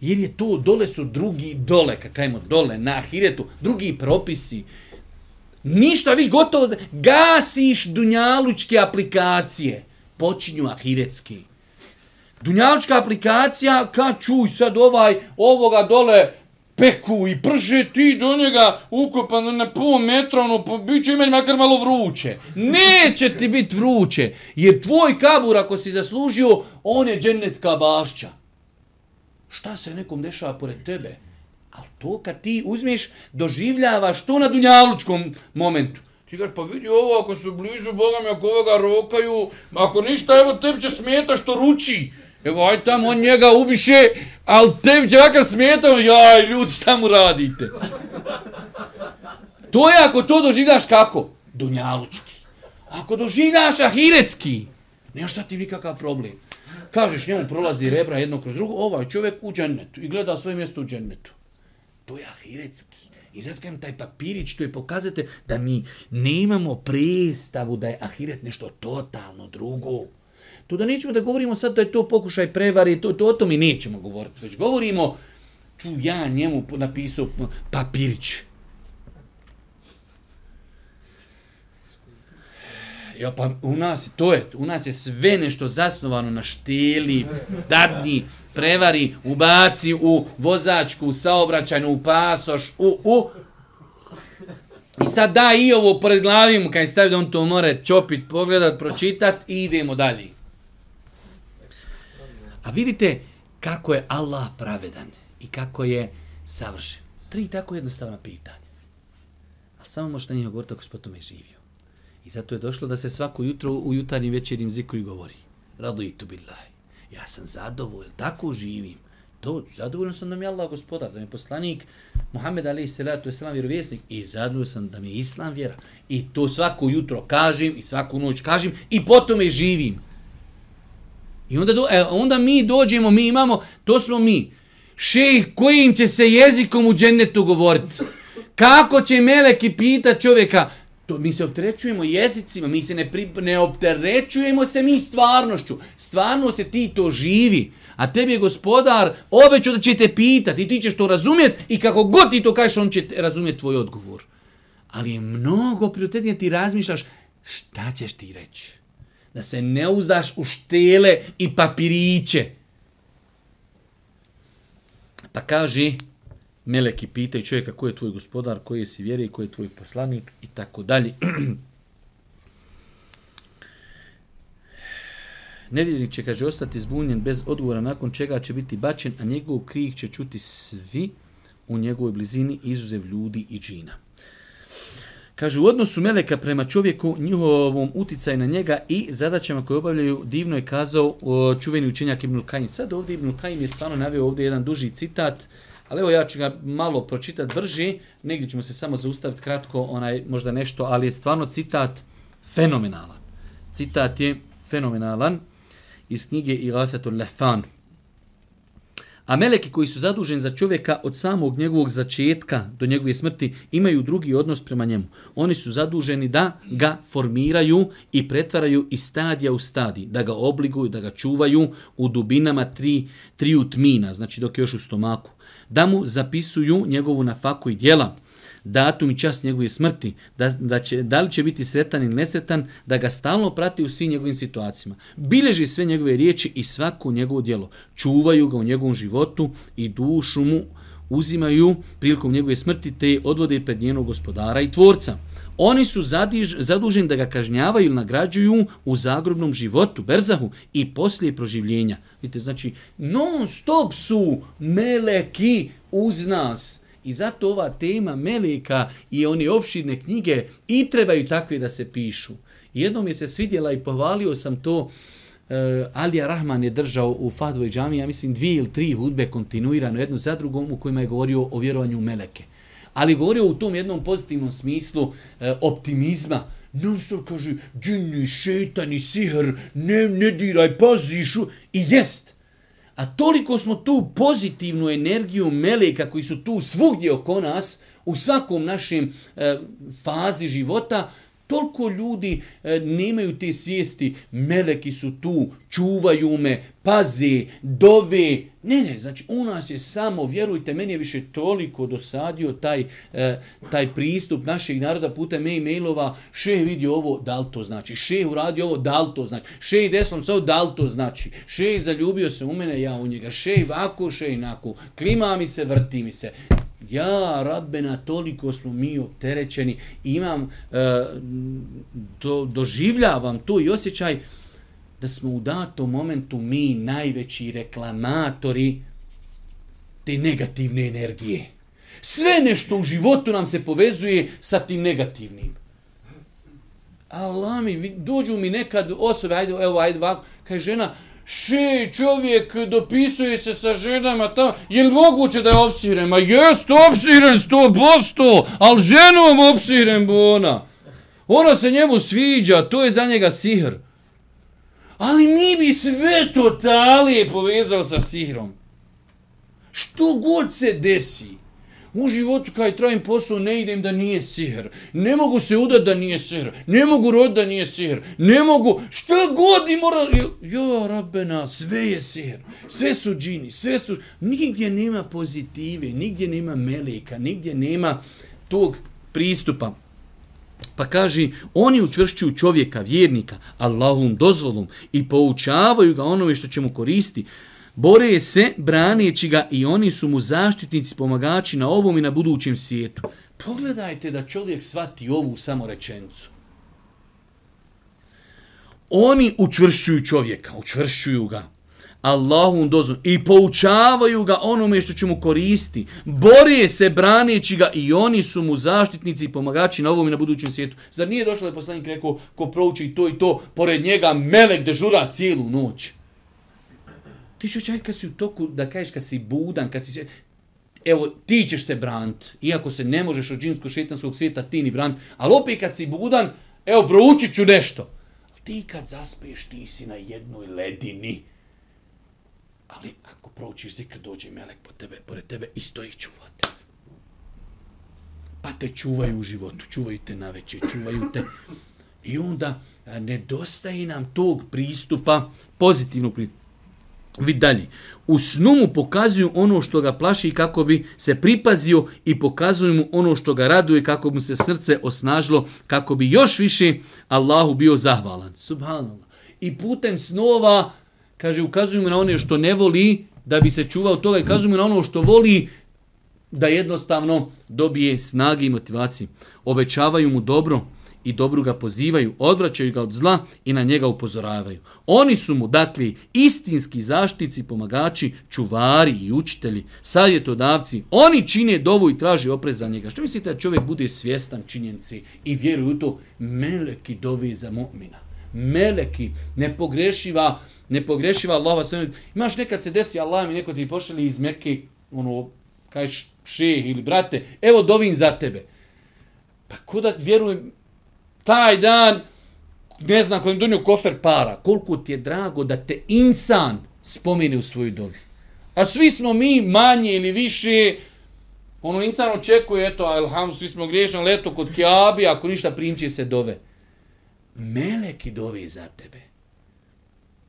Jer je to, dole su drugi dole, kakajmo dole, na ahiretu, drugi propisi. Ništa, viš gotovo, gasiš dunjalučke aplikacije, počinju ahiretski. Dunjalučka aplikacija, ka čuj sad ovaj, ovoga dole, peku i prže ti do njega ukopan na pol metra, ono, po, bit će imeni makar malo vruće. Neće ti biti vruće, jer tvoj kabur, ako si zaslužio, on je dženecka bašća. Šta se nekom dešava pored tebe? Ali to kad ti uzmeš, doživljavaš to na dunjalučkom momentu. Ti kažeš, pa vidi ovo, ako su blizu Boga mi, ako ovoga rokaju, ako ništa, evo tebi će smeta što ruči. Evo, aj tam, on njega ubiše, ali tebi će vakar smeta, jaj, ljudi, šta mu radite? To je ako to doživljaš kako? Dunjalučki. Ako doživljaš ahiretski, nemaš sad ti nikakav problem. Kažeš, njemu prolazi rebra jedno kroz drugo, ovaj čovjek u džennetu i gleda svoje mjesto u džennetu. To je ahiretski. I zato kajem taj papirić, to je pokazate da mi nemamo predstavu da je ahiret nešto totalno drugo. To da nećemo da govorimo sad da je to pokušaj prevari, to, to o tome nećemo govoriti, već govorimo, ču ja njemu napisao papirić. Ja, pa u nas, to je, u nas je sve nešto zasnovano na šteli, dadni, prevari, ubaci u vozačku, u saobraćajnu, u pasoš, u, u. I sad da i ovo pored glavi mu, kaj stavi da on to more čopit, pogledat, pročitat i idemo dalje. A vidite kako je Allah pravedan i kako je savršen. Tri tako jednostavna pitanja. Ali samo možete njih govoriti ako se potom je živio. I zato je došlo da se svako jutro u jutarnjim večernim zikru i govori. Radu i tu billahi. Ja sam zadovoljan, tako živim. To, zadovoljan sam da mi je Allah gospodar, da mi je poslanik Muhammed alaih salatu islam vjerovjesnik i zadovoljan sam da mi je islam vjera. I to svako jutro kažem i svaku noć kažem i potom je živim. I onda, do, e, onda mi dođemo, mi imamo, to smo mi. Šejh kojim će se jezikom u džennetu govoriti? Kako će meleki pita čovjeka, To mi se opterećujemo jezicima, mi se ne, pri, ne opterećujemo se mi stvarnošću. Stvarno se ti to živi. A tebi je gospodar obećao da će te pitati i ti ćeš to razumjeti i kako god ti to kažeš, on će razumjeti tvoj odgovor. Ali je mnogo prioritetnije ti razmišljaš šta ćeš ti reći. Da se ne uzdaš u štele i papiriće. Pa kaže, meleki pitaju čovjeka ko je tvoj gospodar, koji si vjeri, koji je tvoj poslanik i tako dalje. Nevjernik će, kaže, ostati zbunjen bez odgovora nakon čega će biti bačen, a njegov krik će čuti svi u njegovoj blizini, izuzev ljudi i džina. Kaže, u odnosu Meleka prema čovjeku, njihovom uticaju na njega i zadaćama koje obavljaju, divno je kazao čuveni učenjak Ibnul Kajim. Sad ovdje Ibnul Kajim je stvarno navio ovdje jedan duži citat, Ali evo ja ću ga malo pročitati brži, negdje ćemo se samo zaustaviti kratko, onaj možda nešto, ali je stvarno citat fenomenalan. Citat je fenomenalan iz knjige Ilafatul Lehfan. A meleki koji su zaduženi za čovjeka od samog njegovog začetka do njegove smrti imaju drugi odnos prema njemu. Oni su zaduženi da ga formiraju i pretvaraju iz stadija u stadij, da ga obliguju, da ga čuvaju u dubinama tri, tri utmina, znači dok je još u stomaku da mu zapisuju njegovu nafaku i djela, datum i čas njegove smrti, da, da, će, da li će biti sretan ili nesretan, da ga stalno prati u svim njegovim situacijama. Bileži sve njegove riječi i svako njegovo djelo. Čuvaju ga u njegovom životu i dušu mu uzimaju prilikom njegove smrti te odvode pred njenog gospodara i tvorca. Oni su zadiž, zaduženi da ga kažnjavaju ili nagrađuju u zagrobnom životu, berzahu i poslije proživljenja. Vidite, znači, non stop su meleki uz nas. I zato ova tema meleka i oni opširne knjige i trebaju takve da se pišu. Jednom je se svidjela i pohvalio sam to, uh, Alija Rahman je držao u Fadvoj džami, ja mislim, dvije ili tri hudbe kontinuirano, jednu za drugom, u kojima je govorio o vjerovanju u meleke ali govorio u tom jednom pozitivnom smislu e, optimizma. Non stop kaže, džini, šetani, sihr, ne, ne diraj, pazišu. I jest. A toliko smo tu pozitivnu energiju meleka koji su tu svugdje oko nas, u svakom našem e, fazi života, Toliko ljudi e, nemaju te svijesti, meleki su tu, čuvaju me, paze, dove. Ne, ne, znači u nas je samo, vjerujte, meni je više toliko dosadio taj, e, taj pristup našeg naroda putem e-mailova, še je vidio ovo, da li to znači, še je uradio ovo, da li to znači, še je deslom sa da li to znači, še je zaljubio se u mene, ja u njega, še je vako, še je inako, klima mi se, vrti mi se. Ja, Rabbena, toliko smo mi opterećeni, imam, e, do, doživljavam to i osjećaj da smo u datom momentu mi najveći reklamatori te negativne energije. Sve nešto u životu nam se povezuje sa tim negativnim. Allah mi, dođu mi nekad osobe, ajde, evo, ajde, ovako, kaže žena, še čovjek dopisuje se sa ženama tamo, je li moguće da je opsiren? Ma jest opsiren sto posto, ali ženom opsiren bona. ona. Ona se njemu sviđa, to je za njega sihr. Ali mi bi sve to talije povezali sa sihrom. Što god se desi, U životu kaj trajim posao ne idem da nije sihr. Ne mogu se udat da nije sihr. Ne mogu rod da nije sihr. Ne mogu, šta god i mora... Jo, rabena, sve je sihr. Sve su džini, sve su... Nigdje nema pozitive, nigdje nema meleka, nigdje nema tog pristupa. Pa kaže, oni učvršćuju čovjeka, vjernika, Allahom dozvolom i poučavaju ga onome što će mu koristiti Bore se, braneći ga i oni su mu zaštitnici, pomagači na ovom i na budućem svijetu. Pogledajte da čovjek svati ovu samo rečenicu. Oni učvršćuju čovjeka, učvršćuju ga. Allahum dozvom i poučavaju ga onome što će mu koristi. Bore se braneći ga i oni su mu zaštitnici i pomagači na ovom i na budućem svijetu. Zar nije došlo da je poslanik rekao ko prouči to i to, pored njega melek dežura cijelu noć. Ti ćeš čaj kad si u toku, da kažeš kad si budan, kad si... Evo, ti ćeš se brant, iako se ne možeš od džinskog šetanskog svijeta, ti ni brant, ali opet kad si budan, evo, proučit ću nešto. Ti kad zaspiješ, ti si na jednoj ledini. Ali ako proučiš zikr, dođe melek po tebe, pored tebe i stoji čuvate. Pa te čuvaju u životu, čuvaju te na večer, čuvaju te. I onda e, nedostaje nam tog pristupa, pozitivnog pristupa. Vid dalje. U snu mu pokazuju ono što ga plaši kako bi se pripazio i pokazuju mu ono što ga raduje kako bi se srce osnažilo, kako bi još više Allahu bio zahvalan. Subhanallah. I putem snova, kaže, ukazuju mu na ono što ne voli da bi se čuvao toga i kazuju mu na ono što voli da jednostavno dobije snage i motivacije. Obećavaju mu dobro, i dobru ga pozivaju, odvraćaju ga od zla i na njega upozoravaju. Oni su mu, dakle, istinski zaštici, pomagači, čuvari i učitelji, savjetodavci. Oni čine dovu i traži oprez za njega. Što mislite da čovjek bude svjestan činjenci i vjeruje u to? Meleki dovi za mu'mina. Meleki, nepogrešiva, nepogrešiva Allahova sve. Imaš nekad se desi Allah mi neko ti pošali iz Mekke, ono, kažeš šeh ili brate, evo dovin za tebe. Pa ko da vjerujem, taj dan, ne znam, kojim donio kofer para, koliko ti je drago da te insan spomeni u svoju dovi. A svi smo mi manje ili više, ono insan očekuje, eto, alham, svi smo griješni, ali eto, kod kjabi, ako ništa primće se dove. Meleki dove za tebe.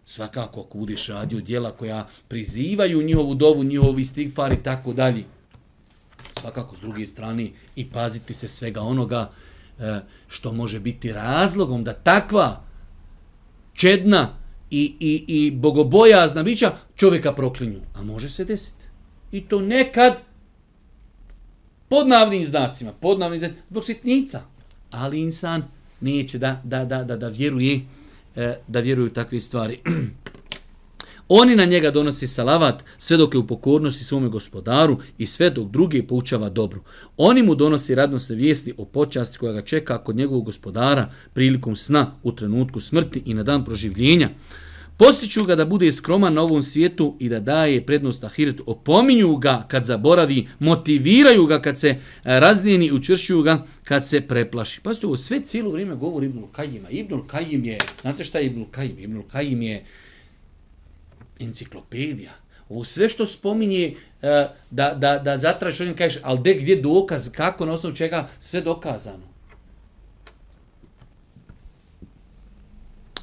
Svakako, ako budeš radio dijela koja prizivaju njihovu dovu, njihovi stigfar i tako dalje. Svakako, s druge strane, i paziti se svega onoga, E, što može biti razlogom da takva čedna i, i, i bogobojazna bića čovjeka proklinju. A može se desiti. I to nekad pod navnim znacima, pod navnim znacima, zbog sitnica. Ali insan neće da, da, da, da, da vjeruje e, da vjeruju takve stvari. Oni na njega donosi salavat sve dok je u pokornosti svome gospodaru i sve dok druge poučava dobro. Oni mu donosi radnostne vijesti o počasti koja ga čeka kod njegovog gospodara prilikom sna u trenutku smrti i na dan proživljenja. Postiću ga da bude skroman na ovom svijetu i da daje prednost ahiretu. Opominju ga kad zaboravi, motiviraju ga kad se e, raznijeni i učvršuju ga kad se preplaši. Pa ovo sve cijelo vrijeme govori Ibnul Kajima. Ibnul Kajim je, znate šta je Ibnul Kajim? Ibnul Kajim je enciklopedija. Ovo sve što spominje e, da, da, da zatražiš odim kažeš, ali de, gdje dokaz, kako, na osnovu čega, sve dokazano.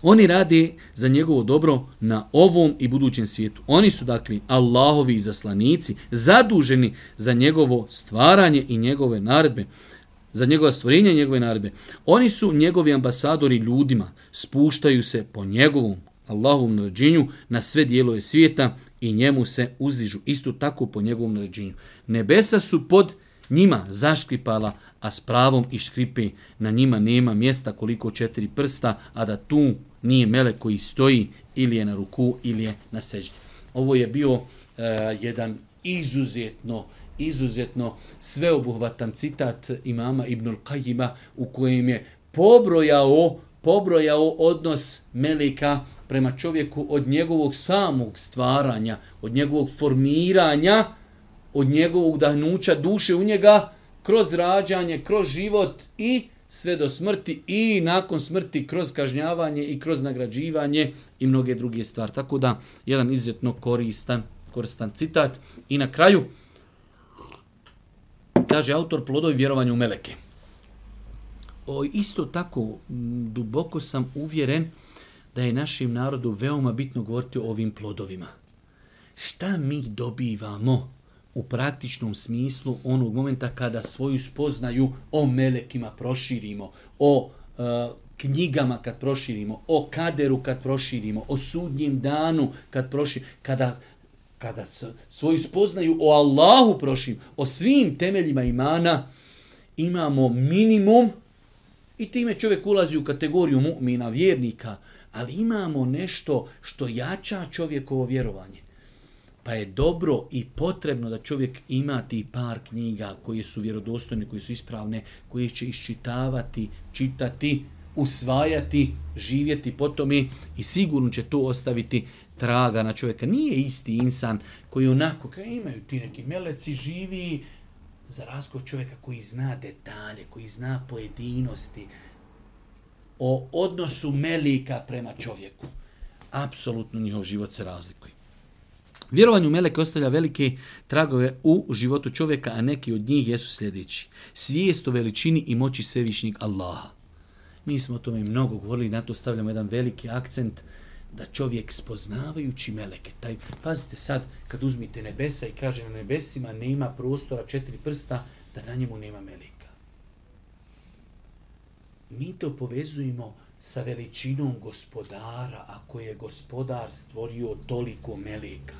Oni radi za njegovo dobro na ovom i budućem svijetu. Oni su, dakle, Allahovi zaslanici, zaduženi za njegovo stvaranje i njegove naredbe za njegova stvorenja i njegove naredbe. Oni su njegovi ambasadori ljudima, spuštaju se po njegovom Allahovom naređenju na sve dijelove svijeta i njemu se uzdižu isto tako po njegovom naređenju. Nebesa su pod njima zaškripala, a s pravom i škripe na njima nema mjesta koliko četiri prsta, a da tu nije mele koji stoji ili je na ruku ili je na seždi. Ovo je bio uh, jedan izuzetno izuzetno sveobuhvatan citat imama Ibnul Qajima u kojem je pobrojao pobrojao odnos meleka prema čovjeku od njegovog samog stvaranja, od njegovog formiranja, od njegovog dahnuća duše u njega, kroz rađanje, kroz život i sve do smrti i nakon smrti kroz kažnjavanje i kroz nagrađivanje i mnoge druge stvari. Tako da, jedan izuzetno koristan, koristan citat. I na kraju, kaže autor plodovi vjerovanja u meleke. O, isto tako, duboko sam uvjeren da je našim narodu veoma bitno govoriti o ovim plodovima. Šta mi dobivamo u praktičnom smislu onog momenta kada svoju spoznaju o melekima proširimo, o e, knjigama kad proširimo, o kaderu kad proširimo, o sudnjem danu kad proširimo, kada, kada svoju spoznaju o Allahu proširimo, o svim temeljima imana, imamo minimum i time čovjek ulazi u kategoriju mu'mina, vjernika, ali imamo nešto što jača čovjekovo vjerovanje. Pa je dobro i potrebno da čovjek ima ti par knjiga koje su vjerodostojne, koje su ispravne, koje će iščitavati, čitati, usvajati, živjeti potom i, i sigurno će to ostaviti traga na čovjeka. Nije isti insan koji onako, kao imaju ti neki meleci, živi za razgovor čovjeka koji zna detalje, koji zna pojedinosti, o odnosu melika prema čovjeku. Apsolutno njihov život se razlikuje. Vjerovanje u meleke ostavlja velike tragove u životu čovjeka, a neki od njih jesu sljedeći. Svijest o veličini i moći svevišnjeg Allaha. Mi smo o tome mnogo govorili, na to stavljamo jedan veliki akcent da čovjek spoznavajući meleke, taj, pazite sad, kad uzmite nebesa i kaže na nebesima nema prostora četiri prsta, da na njemu nema meleka mi to povezujemo sa veličinom gospodara, ako je gospodar stvorio toliko meleka.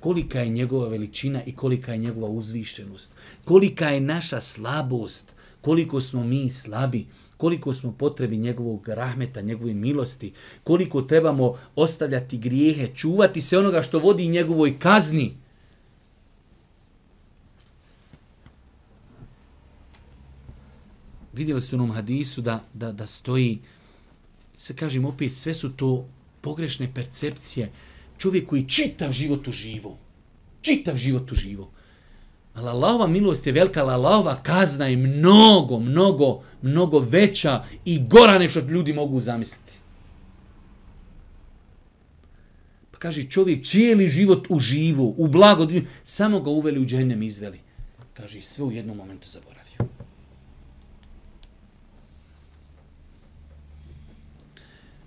Kolika je njegova veličina i kolika je njegova uzvišenost. Kolika je naša slabost, koliko smo mi slabi, koliko smo potrebi njegovog rahmeta, njegove milosti, koliko trebamo ostavljati grijehe, čuvati se onoga što vodi njegovoj kazni. vidjeli ste u onom hadisu da, da, da stoji, se kažem opet, sve su to pogrešne percepcije. Čovjek koji čitav život u živu, čitav život u živu. Ali Allahova milost je velika, ali Allahova kazna je mnogo, mnogo, mnogo veća i gora nego što ljudi mogu zamisliti. Pa kaže čovjek cijeli život u živu, u blago, samo ga uveli u džennem izveli. Kaže sve u jednom momentu zaboravio.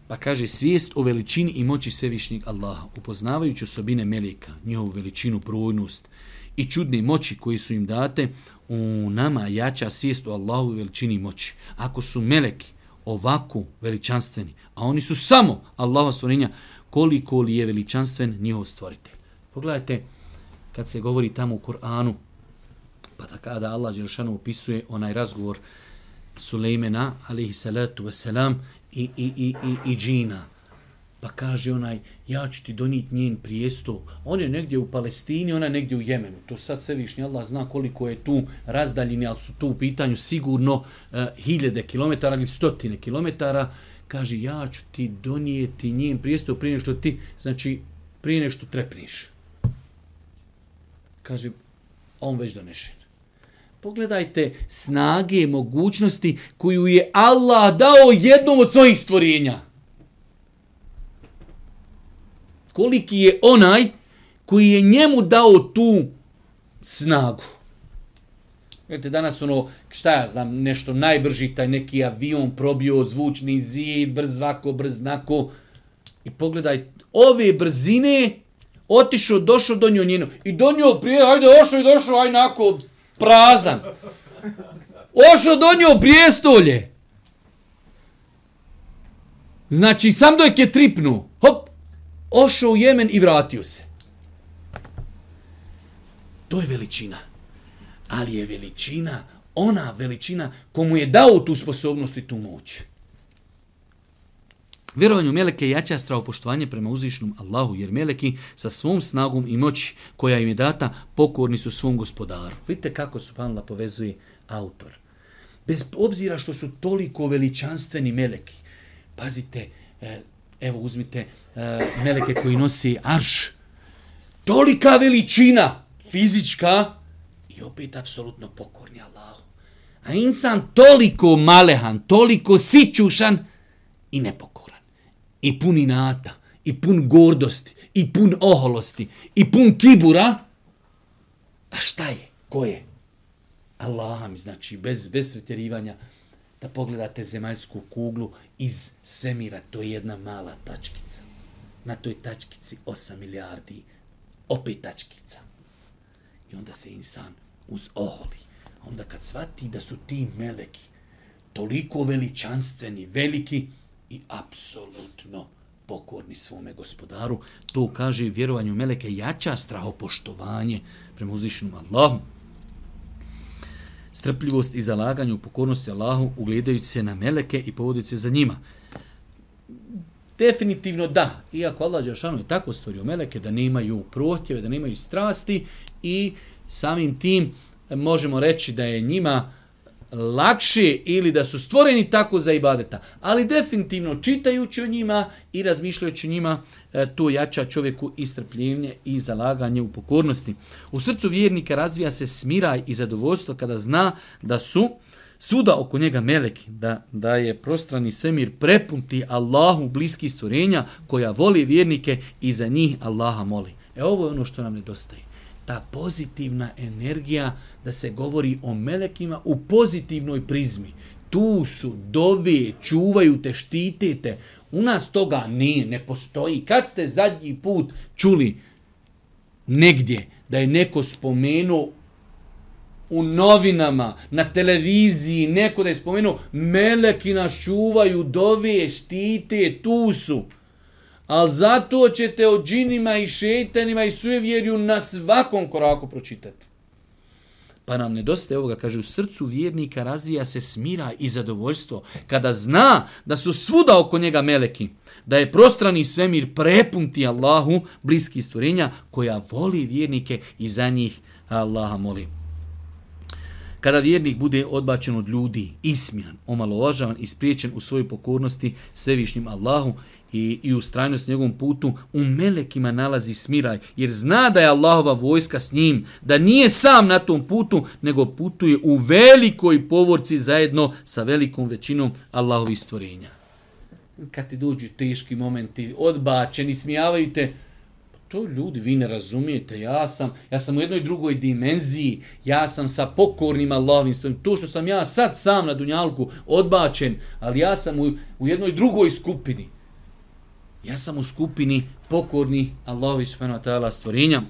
Pa kaže svijest o veličini i moći svevišnjeg Allaha, upoznavajući osobine melika, njihovu veličinu, brojnost i čudne moći koji su im date, u nama jača svijest o Allahu veličini moći. Ako su meleki ovako veličanstveni, a oni su samo Allahova stvorenja, koliko li je veličanstven njihov stvoritelj. Pogledajte, kad se govori tamo u Koranu, pa da kada Allah Đelšanu opisuje onaj razgovor Sulejmena, alihi salatu wasalam, i, i, i, i, i džina. Pa kaže onaj, ja ću ti donijeti njen prijesto. On je negdje u Palestini, ona je negdje u Jemenu. To sad sve višnji Allah zna koliko je tu razdaljini, ali su tu u pitanju sigurno eh, e, hiljede kilometara ili stotine kilometara. Kaže, ja ću ti donijeti njen prijesto prije nešto ti, znači, prije nešto trepniš. Kaže, on već donešen. Pogledajte snage i mogućnosti koju je Allah dao jednom od svojih stvorenja. Koliki je onaj koji je njemu dao tu snagu. Vidite, danas ono, šta ja znam, nešto najbrži, taj neki avion probio zvučni zid, brz vako, brz nako. I pogledaj, ove brzine, otišao, došao, donio njenu. I donio prije, ajde, ošao i došao, aj nako, prazan. Ošao donio prijestolje. Znači, sam dojke je tripnu. Hop, ošao u Jemen i vratio se. To je veličina. ali je veličina, ona veličina komu je dao tu sposobnost i tu moć. Vjerovanje u meleke jača stravopoštovanje prema uzvišnom Allahu, jer meleki sa svom snagom i moći koja im je data pokorni su svom gospodaru. Vidite kako su panla povezuje autor. Bez obzira što su toliko veličanstveni meleki. Pazite, eh, evo uzmite e, meleke koji nosi arš. Tolika veličina fizička i opet apsolutno pokorni Allahu. A insan toliko malehan, toliko sićušan i nepokoran. I pun inata, i pun gordosti, i pun oholosti, i pun kibura. A šta je? Ko je? Allah mi znači, bez, bez pretjerivanja, da pogledate zemaljsku kuglu iz svemira, to je jedna mala tačkica. Na toj tačkici 8 milijardi, opet tačkica. I onda se insan uz oholi. Onda kad shvati da su ti meleki toliko veličanstveni, veliki i apsolutno pokorni svome gospodaru, to kaže vjerovanju meleke jača strahopoštovanje prema uzvišenom Allahom strpljivost i zalaganje u pokornosti Allahu ugledajući se na meleke i povodujući se za njima. Definitivno da, iako Allah Đeršanu je tako stvorio meleke da nemaju protjeve, da nemaju strasti i samim tim možemo reći da je njima lakše ili da su stvoreni tako za ibadeta. Ali definitivno čitajući o njima i razmišljajući o njima, e, to jača čovjeku i strpljenje i zalaganje u pokornosti. U srcu vjernika razvija se smiraj i zadovoljstvo kada zna da su suda oko njega meleki, da, da je prostrani svemir prepunti Allahu bliski stvorenja koja voli vjernike i za njih Allaha moli. E ovo je ono što nam nedostaje ta pozitivna energija da se govori o melekima u pozitivnoj prizmi. Tu su, dove, čuvaju te, štite te. U nas toga nije, ne postoji. Kad ste zadnji put čuli negdje da je neko spomenuo u novinama, na televiziji, neko da je spomenuo, meleki nas čuvaju, dove, štite, tu su ali zato ćete o džinima i šeitanima i sujevjerju na svakom koraku pročitati. Pa nam nedostaje ovoga, kaže, u srcu vjernika razvija se smira i zadovoljstvo, kada zna da su svuda oko njega meleki, da je prostrani svemir prepunti Allahu, bliski stvorenja, koja voli vjernike i za njih Allaha moli. Kada vjernik bude odbačen od ljudi, ismijan, omalovažavan i spriječen u svojoj pokornosti svevišnjim Allahu i, i u strajnost njegovom putu, u melekima nalazi smiraj, jer zna da je Allahova vojska s njim, da nije sam na tom putu, nego putuje u velikoj povorci zajedno sa velikom većinom Allahovih stvorenja. Kad ti dođu teški momenti, odbačeni, smijavaju te, to ljudi, vi ne razumijete, ja sam, ja sam u jednoj drugoj dimenziji, ja sam sa pokornim Allahovim stojim, to što sam ja sad sam na Dunjalku odbačen, ali ja sam u, u jednoj drugoj skupini. Ja sam u skupini pokorni Allahovi subhanahu wa ta'ala stvorenja.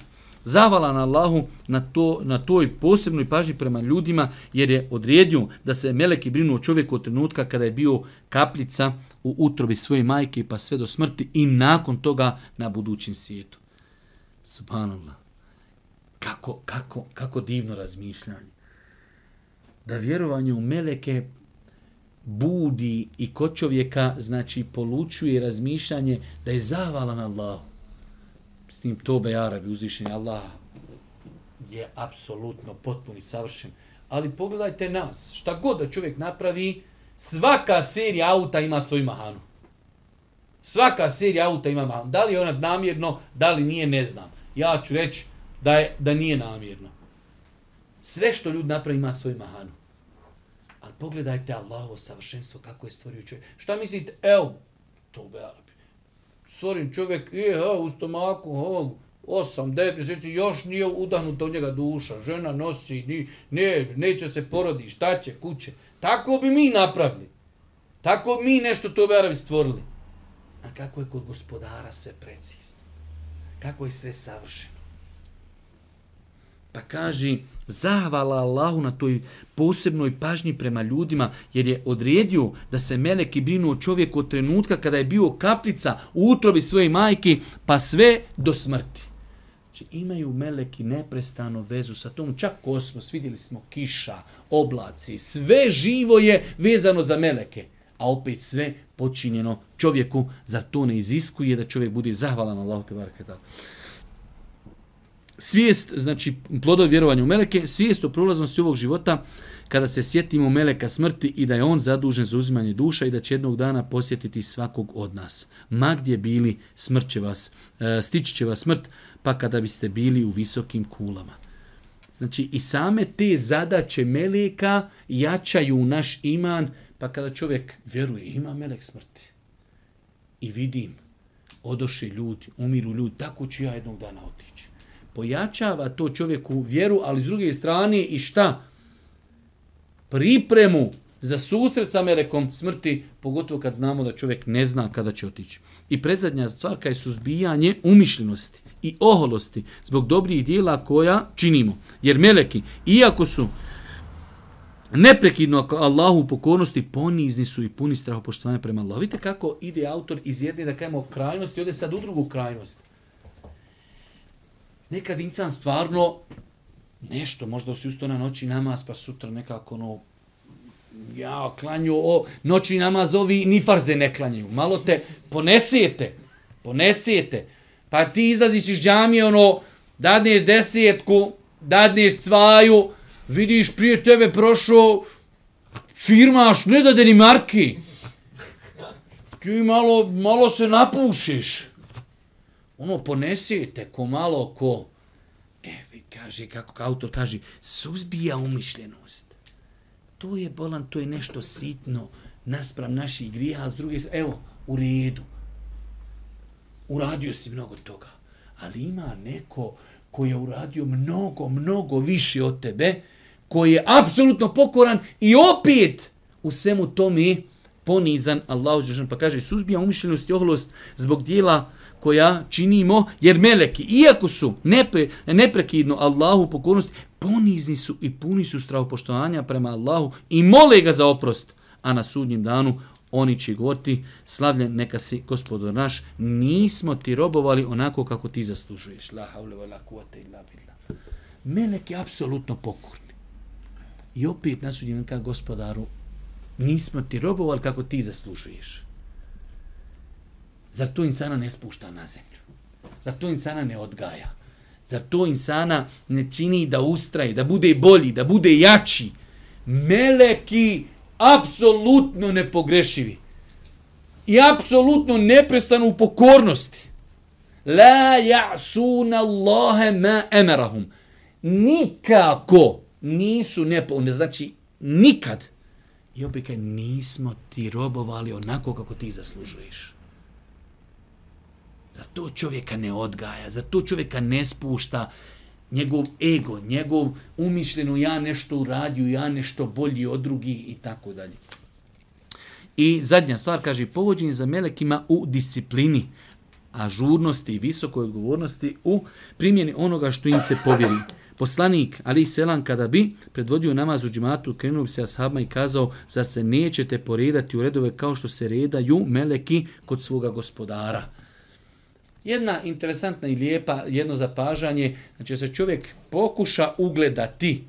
Zavala na Allahu na, to, na toj posebnoj pažnji prema ljudima, jer je odredio da se meleki brinu o čovjeku od trenutka kada je bio kaplica u utrobi svoje majke pa sve do smrti i nakon toga na budućem svijetu. Subhanallah. Kako, kako, kako divno razmišljanje. Da vjerovanje u meleke budi i kod čovjeka, znači polučuje razmišljanje da je zahvalan Allahu. S tim tobe Arabi uzvišenje Allah je apsolutno potpuni savršen. Ali pogledajte nas, šta god da čovjek napravi, svaka serija auta ima svoju mahanu. Svaka serija auta ima mahanu. Da li je ona namjerno, da li nije, ne znam. Ja ću reći da, je, da nije namjerno. Sve što ljudi napravi ima svoju mahanu. Ali pogledajte Allahovo savršenstvo kako je stvorio čovjek. Šta mislite? Evo, to be Arabi. Stvorim čovjek, je, ha, u stomaku, ovog, osam, devet mjeseci, još nije udahnuta u njega duša. Žena nosi, ni, ne, neće se porodi, šta će, kuće. Tako bi mi napravili. Tako bi mi nešto to be Arabi stvorili. A kako je kod gospodara sve precizno? Kako je sve savršeno? Pa kaže, zahvala Allahu na toj posebnoj pažnji prema ljudima, jer je odredio da se meleki brinu o čovjeku od trenutka kada je bio kaplica u utrobi svoje majke, pa sve do smrti. Znači, imaju meleki neprestano vezu sa tom, čak kosmos, vidjeli smo kiša, oblaci, sve živo je vezano za meleke, a opet sve počinjeno čovjeku, za to ne iziskuje da čovjek bude zahvalan Allahu te barakata. Svijest, znači plodov vjerovanja u meleke, svijest o prolaznosti ovog života, kada se sjetimo meleka smrti i da je on zadužen za uzimanje duša i da će jednog dana posjetiti svakog od nas. Ma gdje bili, smrt će vas, e, stići će vas smrt, pa kada biste bili u visokim kulama. Znači i same te zadaće meleka jačaju naš iman, pa kada čovjek vjeruje, ima melek smrti. I vidim, odoše ljudi, umiru ljudi, tako ću ja jednog dana otići. Pojačava to čovjeku vjeru, ali s druge strane i šta? Pripremu za susret sa melekom smrti, pogotovo kad znamo da čovjek ne zna kada će otići. I predzadnja stvar je suzbijanje umišljenosti i oholosti zbog dobrih dijela koja činimo. Jer meleki, iako su neprekidno Allahu u pokornosti, ponizni su i puni strahopoštovanja prema Allahu. Vidite kako ide autor iz jedne, da kajemo, krajnosti, ode sad u drugu krajnost. Nekad insan stvarno nešto, možda si ustao na noći namaz, pa sutra nekako ono, ja klanju o noćni namaz ovi ni farze ne klanjaju. Malo te ponesijete, ponesijete. Pa ti izlaziš iz džamije ono dadneš desetku, dadneš cvaju, vidiš prije tebe prošao firmaš ne dade ni marki. Ti malo, malo se napušiš. Ono ponesete ko malo ko E, kaže, kako autor kaže, suzbija umišljenost to je bolan, to je nešto sitno naspram naših griha, s druge, evo, u redu. Uradio si mnogo toga. Ali ima neko koji je uradio mnogo, mnogo više od tebe, koji je apsolutno pokoran i opet u svemu tome ponizan Allahu Đeržan. Pa kaže, suzbija umišljenost i oholost zbog dijela koja činimo, jer meleki, iako su nepre, neprekidno Allahu pokornost, ponizni su i puni su strahopoštovanja prema Allahu i mole ga za oprost. A na sudnjem danu oni će govoriti, slavljen neka si gospodar naš, nismo ti robovali onako kako ti zaslužuješ. La haule wa la kuvata illa billah. Melek je apsolutno pokorni. I opet na sudnjem danu gospodaru, nismo ti robovali kako ti zaslužuješ. Zar to insana ne spušta na zemlju? Zar to insana ne odgaja? Zar to insana ne čini da ustraje, da bude bolji, da bude jači? Meleki apsolutno nepogrešivi. I apsolutno neprestanu u pokornosti. La ja'suna Allahe ma emerahum. Nikako nisu nepo, znači nikad. I opet nismo ti robovali onako kako ti zaslužuješ. Za to čovjeka ne odgaja, za to čovjeka ne spušta njegov ego, njegov umišljenu ja nešto uradio, ja nešto bolji od drugih i tako dalje. I zadnja stvar kaže povođenje za melekima u disciplini, ažurnosti i visokoj odgovornosti u primjeni onoga što im se povjeri. Poslanik Ali selam, kada bi predvodio namaz u džematu, krenuo bi se ashabima i kazao za se nećete poredati u redove kao što se redaju meleki kod svoga gospodara. Jedna interesantna i lijepa, jedno zapažanje, znači da se čovjek pokuša ugledati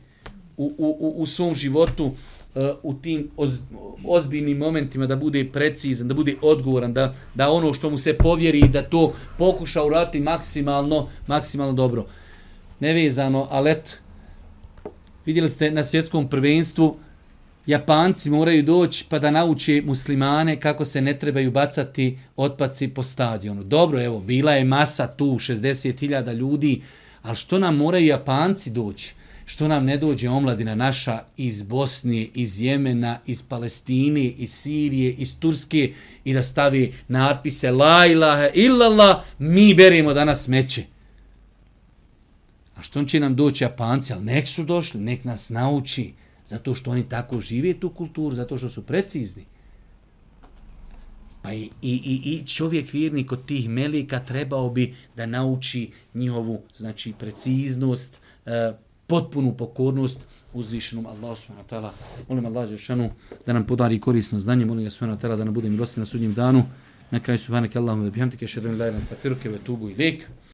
u, u, u, u svom životu eh, u tim oz, ozbiljnim momentima da bude precizan, da bude odgovoran, da, da ono što mu se povjeri, da to pokuša urati maksimalno, maksimalno dobro. Nevezano, ali eto, vidjeli ste na svjetskom prvenstvu, Japanci moraju doći pa da nauče muslimane kako se ne trebaju bacati otpaci po stadionu. Dobro, evo, bila je masa tu, 60.000 ljudi, ali što nam moraju Japanci doći? Što nam ne dođe omladina naša iz Bosnije, iz Jemena, iz Palestine, iz Sirije, iz Turske i da stavi natpise La ilaha illallah, mi berimo danas smeće. Što će nam doći Japanci? Ali nek su došli, nek nas nauči. Zato što oni tako žive tu kulturu, zato što su precizni. Pa i, i, i, i čovjek vjernik od tih melika trebao bi da nauči njihovu znači, preciznost, e, potpunu pokornost uzvišenom Allahu subhanahu wa ta'ala. Molim Allah Žešanu da nam podari korisno znanje, molim ga subhanahu wa ta'ala da nam bude milosti na sudnjem danu. Na kraju subhanahu wa ta'ala, da bihamtike, šerim la ilan stafiruke, ve tubu i lik.